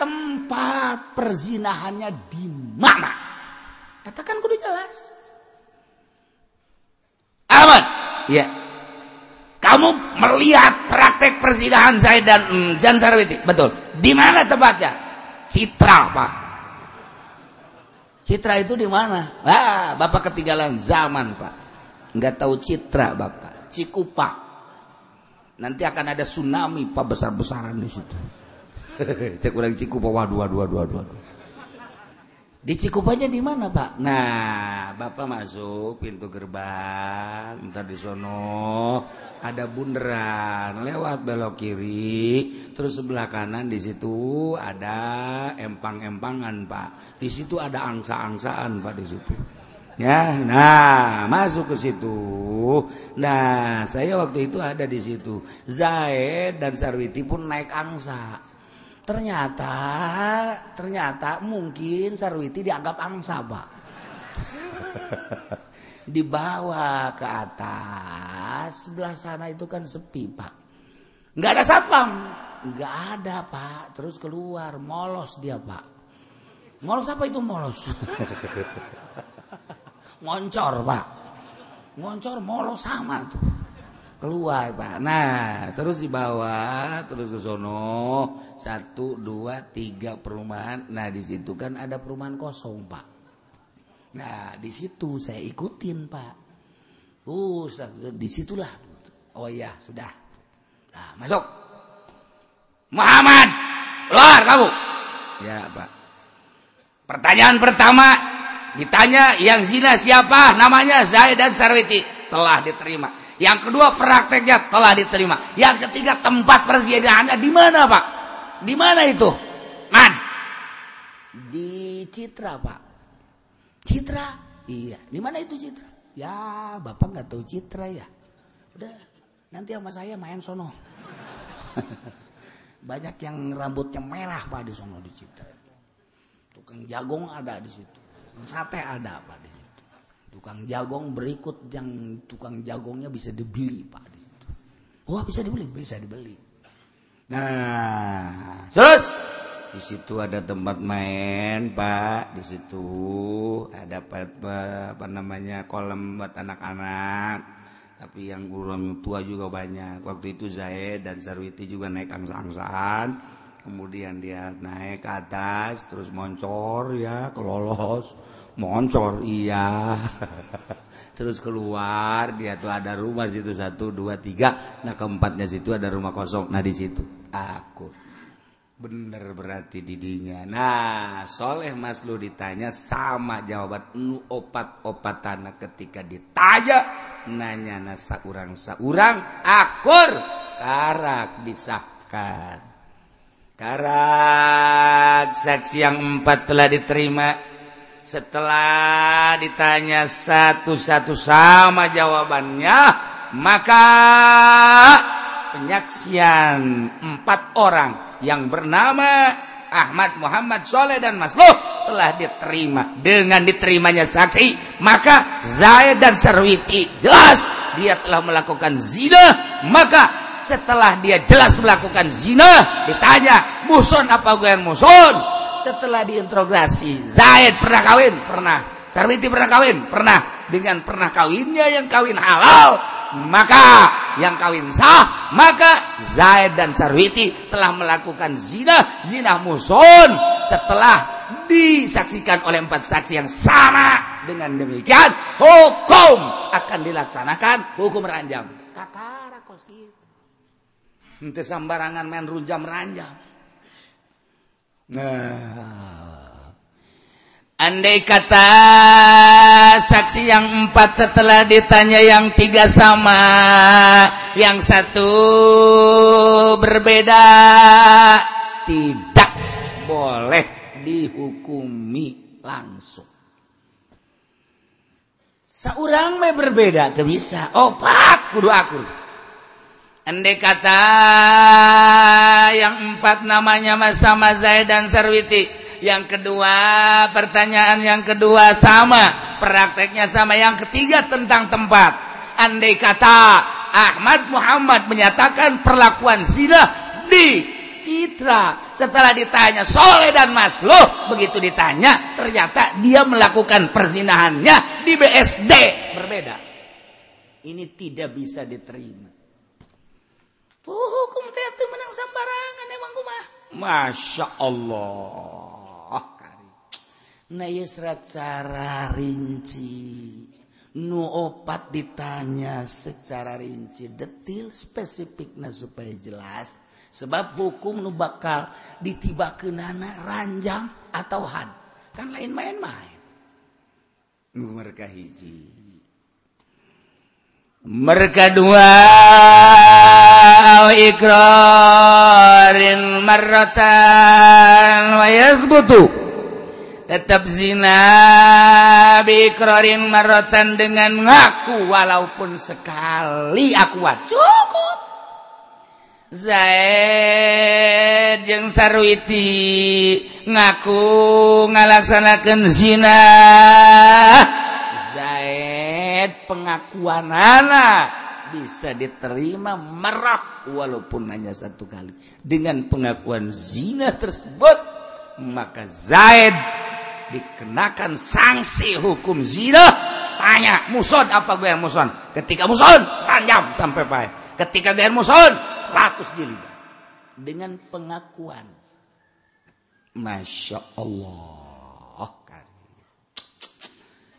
tempat perzinahannya di mana. Katakan kudu jelas. Aman. Ya. Kamu melihat praktek perzinahan Zaid dan mm, Jan Sarwiti. Betul. Di mana tempatnya? Citra, Pak. Citra itu di mana? Ah, Bapak ketinggalan zaman, Pak. Enggak tahu citra, Bapak. Cikupa. Nanti akan ada tsunami, Pak, besar-besaran di situ. Cek ulang Cikupa, waduh, waduh, waduh, waduh. Di Cikupanya di mana, Pak? Nah, Bapak masuk pintu gerbang, entar di sono ada bundaran, lewat belok kiri, terus sebelah kanan di situ ada empang-empangan, Pak. Di situ ada angsa-angsaan, Pak di situ. Ya, nah masuk ke situ. Nah, saya waktu itu ada di situ. Zaid dan Sarwiti pun naik angsa. Ternyata, ternyata mungkin Sarwiti dianggap angsa, Pak. Dibawa ke atas, sebelah sana itu kan sepi, Pak. Nggak ada satpam. Nggak ada, Pak. Terus keluar, molos dia, Pak. Molos apa itu molos? Ngoncor, Pak. Ngoncor, molos sama tuh keluar pak. Nah terus di bawah terus ke sono. Satu dua tiga perumahan. Nah di situ kan ada perumahan kosong pak. Nah di situ saya ikutin pak. Uh di situlah oh ya sudah. Nah masuk. Muhammad keluar kamu. Ya pak. Pertanyaan pertama ditanya yang zina siapa? Namanya Zaid dan Sarwiti. Telah diterima yang kedua prakteknya telah diterima. Yang ketiga tempat persediaannya di mana pak? Di mana itu? Man? Di Citra pak. Citra? Iya. Di mana itu Citra? Ya bapak nggak tahu Citra ya. Udah nanti sama saya main sono. Banyak yang rambutnya merah pak di sono di Citra. Tukang jagung ada di situ. Sate ada pak di situ tukang jagong berikut yang tukang jagongnya bisa dibeli pak. Wah bisa dibeli? Bisa dibeli. Nah terus? Di situ ada tempat main pak. Di situ ada apa, apa, apa namanya kolam buat anak-anak. Tapi yang orang tua juga banyak. Waktu itu Zaid dan Sarwiti juga naik angsa-angsaan. Kemudian dia naik ke atas terus moncor ya kelolos moncor iya. Terus keluar dia tuh ada rumah situ satu dua tiga. Nah keempatnya situ ada rumah kosong. Nah di situ. Aku. Bener berarti didinya. Nahsholeh Maslu ditanya sama jawaban nu opat-opat tanah ketika ditaya nanya nasa urang-sa urang akur. Karak disahkan. Karak. Saksi yang empat telah diterima setelah ditanya satu-satu sama jawabannya maka penyaksian empat orang yang bernama Ahmad Muhammad Soleh dan Masluh telah diterima. Dengan diterimanya saksi maka Zaid dan Sarwiti jelas dia telah melakukan zina. Maka setelah dia jelas melakukan zina ditanya muson apa gue yang muson setelah diinterogasi Zaid pernah kawin? Pernah. Sarwiti pernah kawin? Pernah. Dengan pernah kawinnya yang kawin halal maka yang kawin sah maka Zaid dan Sarwiti telah melakukan zina zina muson setelah disaksikan oleh empat saksi yang sama. Dengan demikian hukum akan dilaksanakan. Hukum ranjam kakara kos gitu ente sambarangan main runjam ranjam nah Andai kata saksi yang empat setelah ditanya yang tiga sama, yang satu berbeda, tidak boleh dihukumi langsung. Seorang me berbeda, tuh bisa. Oh, pak, kudu aku. Andai kata yang empat namanya Mas sama Zaid dan Sarwiti. Yang kedua pertanyaan yang kedua sama. Prakteknya sama. Yang ketiga tentang tempat. Andai kata Ahmad Muhammad menyatakan perlakuan zina di Citra. Setelah ditanya Soleh dan Masloh begitu ditanya ternyata dia melakukan perzinahannya di BSD berbeda. Ini tidak bisa diterima Oh, hukum teh menang sembarangan emang rumah Masya Allah. Nah, rinci. Nu opat ditanya secara rinci. Detil spesifiknya supaya jelas. Sebab hukum nu bakal ditibakenana ranjang atau had. Kan lain main-main. Mereka hiji. mereka dua ikrarin marratan wa yasbutu. Tetap zina biikrarin marratan dengan ngaku walaupun sekali aku cukup. Zaid jeung Sarwiti ngaku ngalaksanakeun zina. Zaid pengakuan anak bisa diterima merah walaupun hanya satu kali. Dengan pengakuan zina tersebut maka Zaid dikenakan sanksi hukum zina. Tanya muson apa gue yang muson? Ketika muson ranjam sampai payah ketika gue muson 100 jilid. Dengan pengakuan. Masya Allah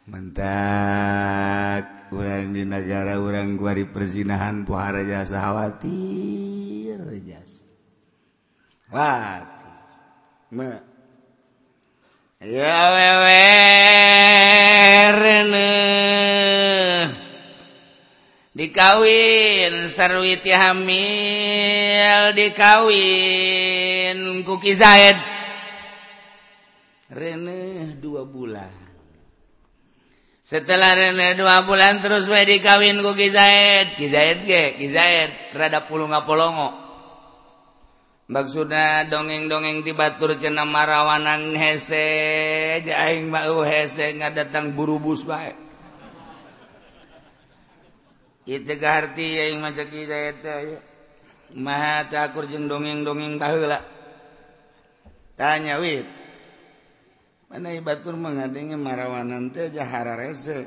mentak orang di negara orang guari perzinahan pohara jasa khawatir jasa. Khawatir. Ya wewe dikawin sarwiti hamil dikawin kuki Zaid. Rene dua bulan. setelah Rene dua bulan terus we dikawin ku Kizaid Kizaid ge? Kizaid rada puluh ngapolongo. Maksudna dongeng-dongeng dibatur cena marawanan hese aing mau hese ngadatang buru bus baik itu keharti aing maca Kizaid maha takur jeung dongeng-dongeng baheula. Tanya wit mana batur mengadingi marawanan teh jahara rese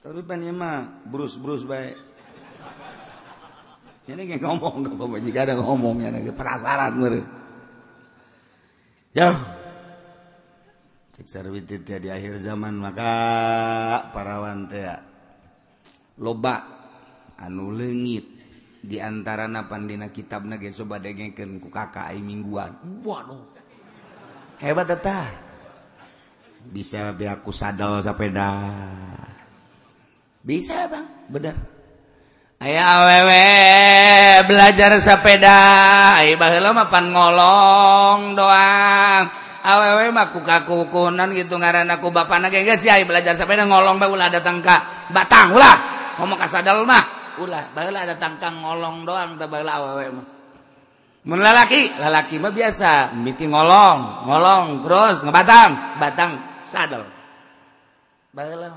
tapi panima brus brus baik ini kayak ngomong ke jika ada ngomongnya lagi penasaran mer ya cek sarwitit ya di akhir zaman maka parawan teh loba anu leungit di antara napan dina kitab nage coba dengengkeun ku kakak ai mingguan. Waduh. Hebat tetah bisa biaku sadel sepeda bisa bang. Bener. Aya awewe belajar sepeda ayah mapan ngolong doang. Ah, awewe mah kaku kunan gitu ngaran aku bapak anak guys ya belajar sepeda ngolong bae ulah datang ka batang ulah. Ngomong kasadel mah ulah. Bahula datang ke ngolong doang tabahula awewe ah, mah. melalaki lalaki mah biasa miti ngolong ngolong terus ngebatang batang sadel. Baiklah,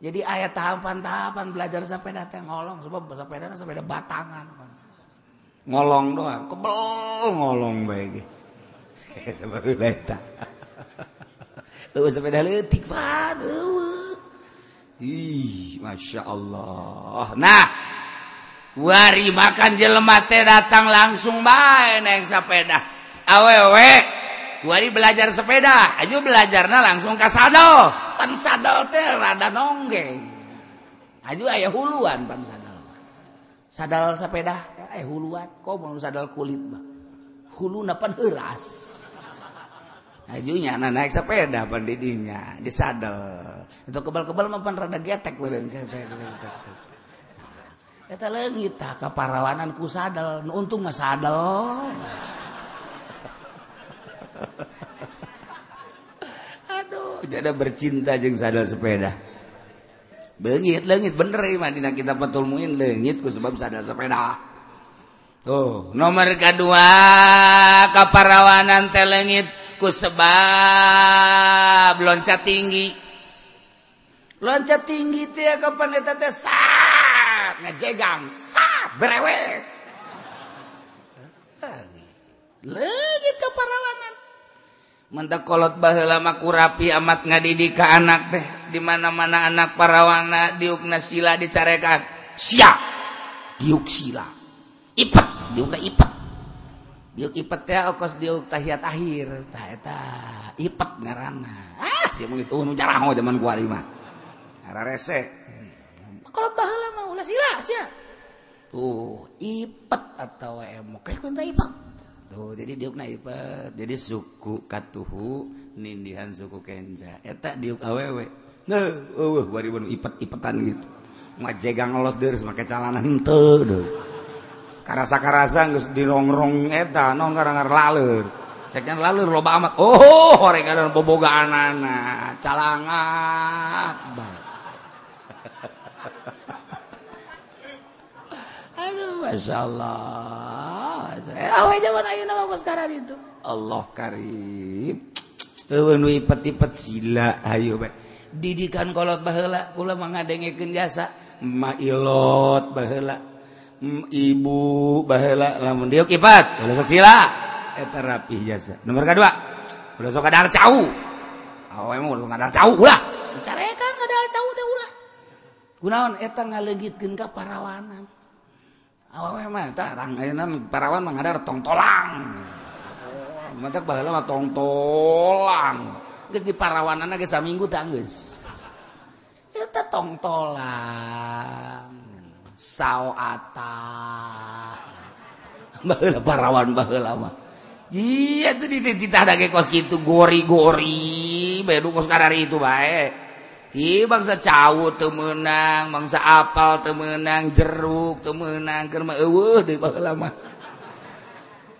jadi ayat tahapan-tahapan belajar sepeda teh ngolong sebab sepeda sepeda batangan. Ngolong doang kebel ngolong baik itu baru leta tuh sepeda letik pak. Ih masya Allah. Nah Wari makan jelemate datang langsung main naik sepeda. Awewe, wari belajar sepeda, aja belajarnya langsung ke sadel. Pan sadel teh rada nonggeng. Aja ayah huluan pan sadel. Sadel sepeda, ayah huluan. Kau mau sadel kulit mah. Hulu napan heras. Ajunya anak naik sepeda pan didinya, disadel. Itu kebal-kebal mapan rada getek beren getek. getek, getek. Eta leungit tah kaparawanan ku sadel nu untung mah sadel aduh jadi bercinta jeung sadel sepeda. Beungit leungit bener ieu mah dina kita betul muin leungit ku sebab sadel sepeda. Tuh nomor kedua kaparawanan teh leungit ku sebab loncat tinggi. Loncat tinggi ya kapan eta teh ngejegang sat berewek. Lagi tuh parawanan. Mentek kolot baheula mah rapi amat ngadidi ka anak teh. Di mana-mana anak parawana diukna sila dicarekan. Sia. Diuk sila. Ipet, diukna ipet. Diuk ipet teh okos diuk tahiyat akhir. Tah eta ipet ngaranna. Ah, sia mah geus uh nu jaraho zaman gua lima. Rarese. kalau pahala mah ulah sila sia. Tuh, ipet atau emok kayak kuenta ipet. Tuh, jadi diukna ipet. Jadi suku katuhu nindihan suku kenja. Eta diuk awewe. Nah, eueuh bari banu ipet-ipetan gitu. ngajegang los deres make calana henteu deh Karasa-karasa geus dirongrong eta, nong ngarangar laleur. Ceknya laleur loba amat. Oh, horengan bobogaan anak, calangan. Baik. Aduh, Masya Allah. Awe zaman ayo nama sekarang itu. Allah karim. nu ipet-ipet sila. Ayo, bae Didikan kolot bahela. Kula mengadengekin jasa. Mailot bahela. Ibu bahela. Lamun diok ipat. ulah sok sila. Eta rapi jasa. Nomor kedua. Kula sok kadar cau. Awe mah sok kadar cau. Ulah. dicarekan kadar cau teh ulah. kunaon eta ngaleugitkeun ka parawanan. Eh, parawan mengadar tongtolang. Mantap bahala mah tongtolang. Geus di parawanana geus saminggu geus. eta tongtolang. Tolang saoata baheula parawan baheula mah. Iya tuh di titah dage kos kitu gori-gori. Bae kos kadari itu bae. Bangsa cawut temenang, bangsa apal temenang, jeruk temenang, kerma ewe di lama.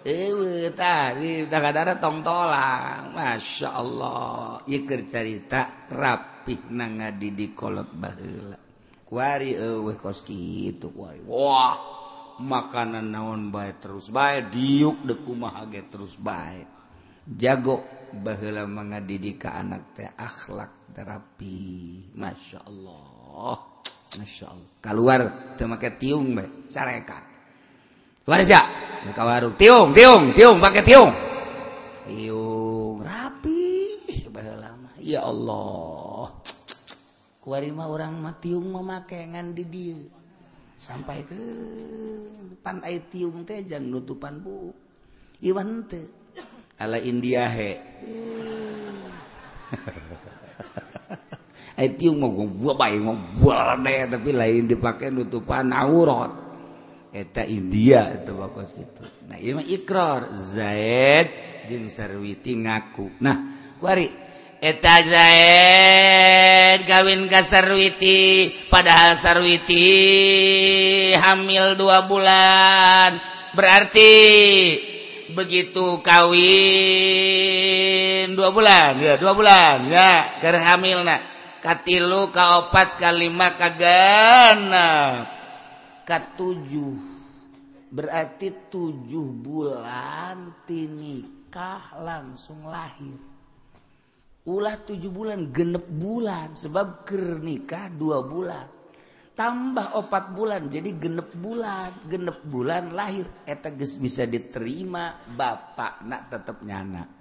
Ewe tadi kadang-kadang tong tolang, masya Allah. Iker cerita rapi nanga di kolot bahula. Kuari ewe koski itu kuari. Wah makanan naon baik terus baik, diuk dekumah terus baik. Jago bahula mangadidik ka anak teh akhlak terapi Masya Allah Masya Allah keluar pakai tiung baik sarekat keluar mereka warung tiung tiung tiung pakai tiung. Tiung rapi. Lama. Ya Allah. Kuari mah orang mah tiung memakai ngan di dia sampai ke depan air tiung teh jangan nutupan bu. Iwan teh. Ala India he. tapi lain dipakai nutupan aurat eta India gitu nah, Iqrar Zaid sarwiti ngaku nah kuari eta Zaid kawin ka sarwiti padahal sarwiti hamil dua bulan. Berarti begitu kawin dua bulan ya dua bulan ya kerhamil nak katilu kaopat kalima kagana katujuh berarti tujuh bulan tinikah langsung lahir. Ulah tujuh bulan genep bulan. Sebab kernikah dua bulan. Tambah opat bulan jadi genep bulan. Genep bulan lahir. Eta bisa diterima bapak nak tetap nyana.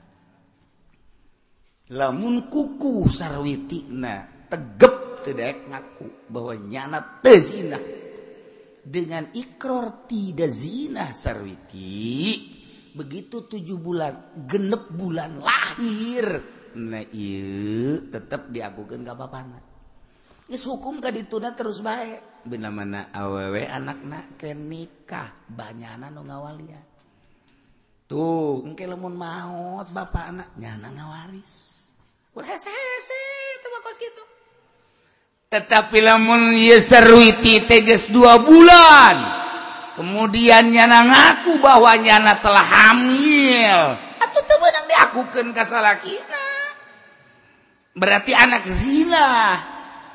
lamun kuku sarwiti na tegep tidak ngaku bahwa nyana tezina dengan ikrar tidak zina sarwiti begitu tujuh bulan genep bulan lahir nah iya tetap diagukan gak apa-apa hukum ka dituna terus baik benda mana awewe anak nak ke nikah banyana nu ngawalian tuh engke lamun maut bapak anak nyana ngawaris. tetapi lamun teges dua bulan kemudian nyana ngaku bahwa nyana telah hamil. Atau temenang diakukan kasalakina berarti anak zina.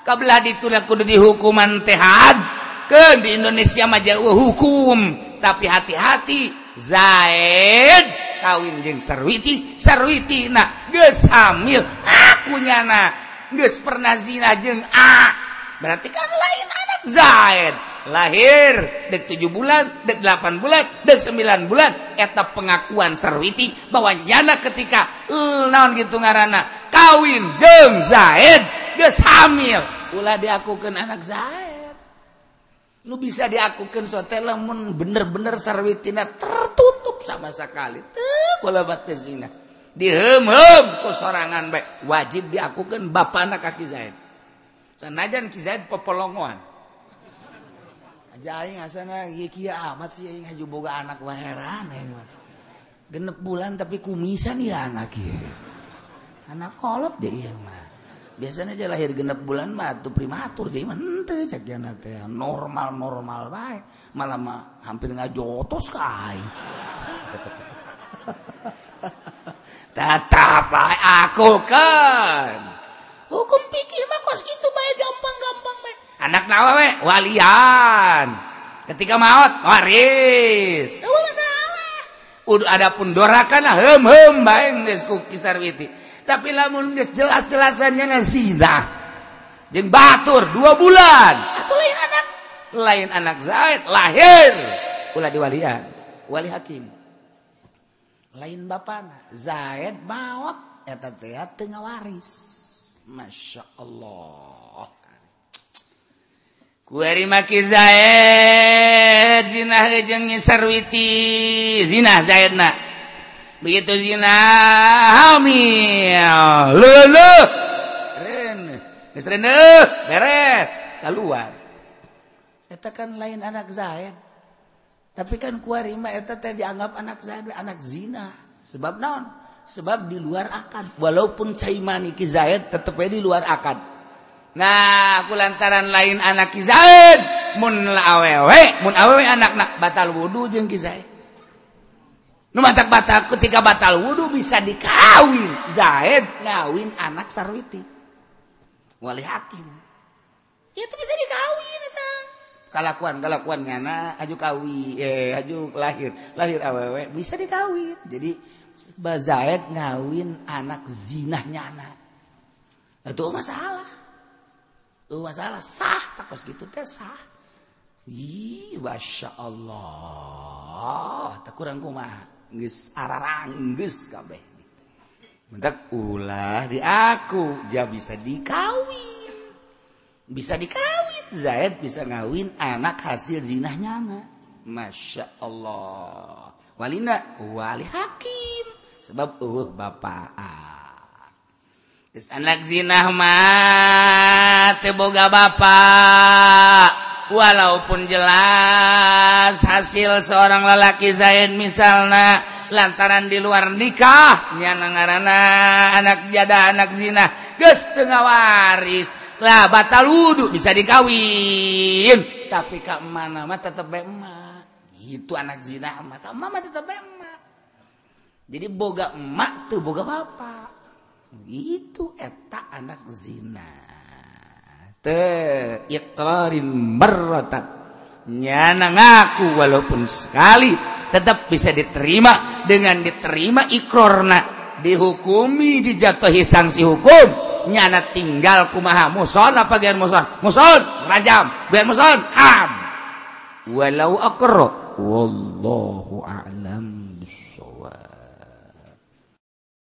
Kabelah ditulah kudu dihukuman tehad ke di Indonesia mah jauh hukum tapi hati-hati. Zaid. Kawin jeung Sarwiti. Sarwitina. Geus hamil. Akunya nyana geus pernah zina jeung A. Berarti kan lain anak Zaid. Lahir dek 7 bulan dek 8 bulan dek 9 bulan. Eta pengakuan Sarwiti bahwa nyana ketika naon gitu ngarana kawin jeung Zaid. Geus hamil. Ulah diakukeun anak Zaid. lu bisa diakukan suatu lamun bener-bener sarwitina tertutup sama sekali. Tuh kulabat zina. Dihem-hem ku sorangan baik wajib diakukan bapak anak kaki Zaid. Sanajan Ki Zaid pepelongoan aja aing asana ieu kieu amat sih aing haju boga anak mah heran aing genep bulan tapi kumisan ya anak ieu. Anak kolot deh ieu mah. Biasanya aja lahir genep bulan mah tuh primatur jadi mente cek teh normal normal baik malah mah hampir ngajotos kai tetap baik aku kan. Hukum pikir mah kos gitu baik gampang gampang baik anak nawa we walian. Ketika maut waris. Masalah. Udah ada pun dorakan hem hem baik nges kisar witi tapi lamun jelas-jelasannya zina jeng batur dua bulan. Atau lain anak. Lain anak Zaid lahir. Ulah diwalian wali hakim. Lain bapana Zaid maut eta teh tengah waris. Masya Allah. Kuari maki Zaid zina jeung sarwiti zina Zaid nak begitu zina hamil. Lele Istri beres. Keluar eta kan lain anak Zaid tapi kan kuarima eta teh dianggap anak Zaid anak zina. Sebab naon? Sebab di luar akad. Walaupun caimani ki Zaid tetep di luar akad. Nah aku lantaran lain anak Ki Zaid mun awewe mun awewe anak nak batal wudu jeung Ki Zaid batak ketika batal wudhu bisa dikawin. Zaid ngawin anak Sarwiti. Wali hakim. Itu bisa dikawin kalakuan kalakuan ngana aju kawi eh aju lahir lahir awewe bisa dikawin. Jadi Zaid ngawin anak zinahnya anak. Itu masalah. Itu masalah. Sah takos gitu teh sah. Ih, Masya Allah. Tak kurang kumah kabeh. Ulah di aku ja bisa dikawin. Bisa dikawin Zaid bisa ngawin anak hasil zinahnya nyana Masya Allah. Walina wali hakim. Sebab uh bapak anak zinamah teboga bapak walaupun jelas hasil seorang lelaki Zain misalnya lantaran di luar nikah nyanangarana anak jada anak zina geus teu waris lah batal wudu bisa dikawin. Tapi ka mana mah tetep bae emak. Gitu anak zina mah. Mama tetep bae emak. Jadi boga emak tuh boga bapak itu eta anak zina. Te iqrarin marratan nyana ngaku walaupun sekali tetap bisa diterima. Dengan diterima ikrorna dihukumi dijatuhi sanksi hukum. Nyana tinggal kumaha? Muson apa gian muson? Muson rajam. Gian muson ham walau akro wallahu a'lam.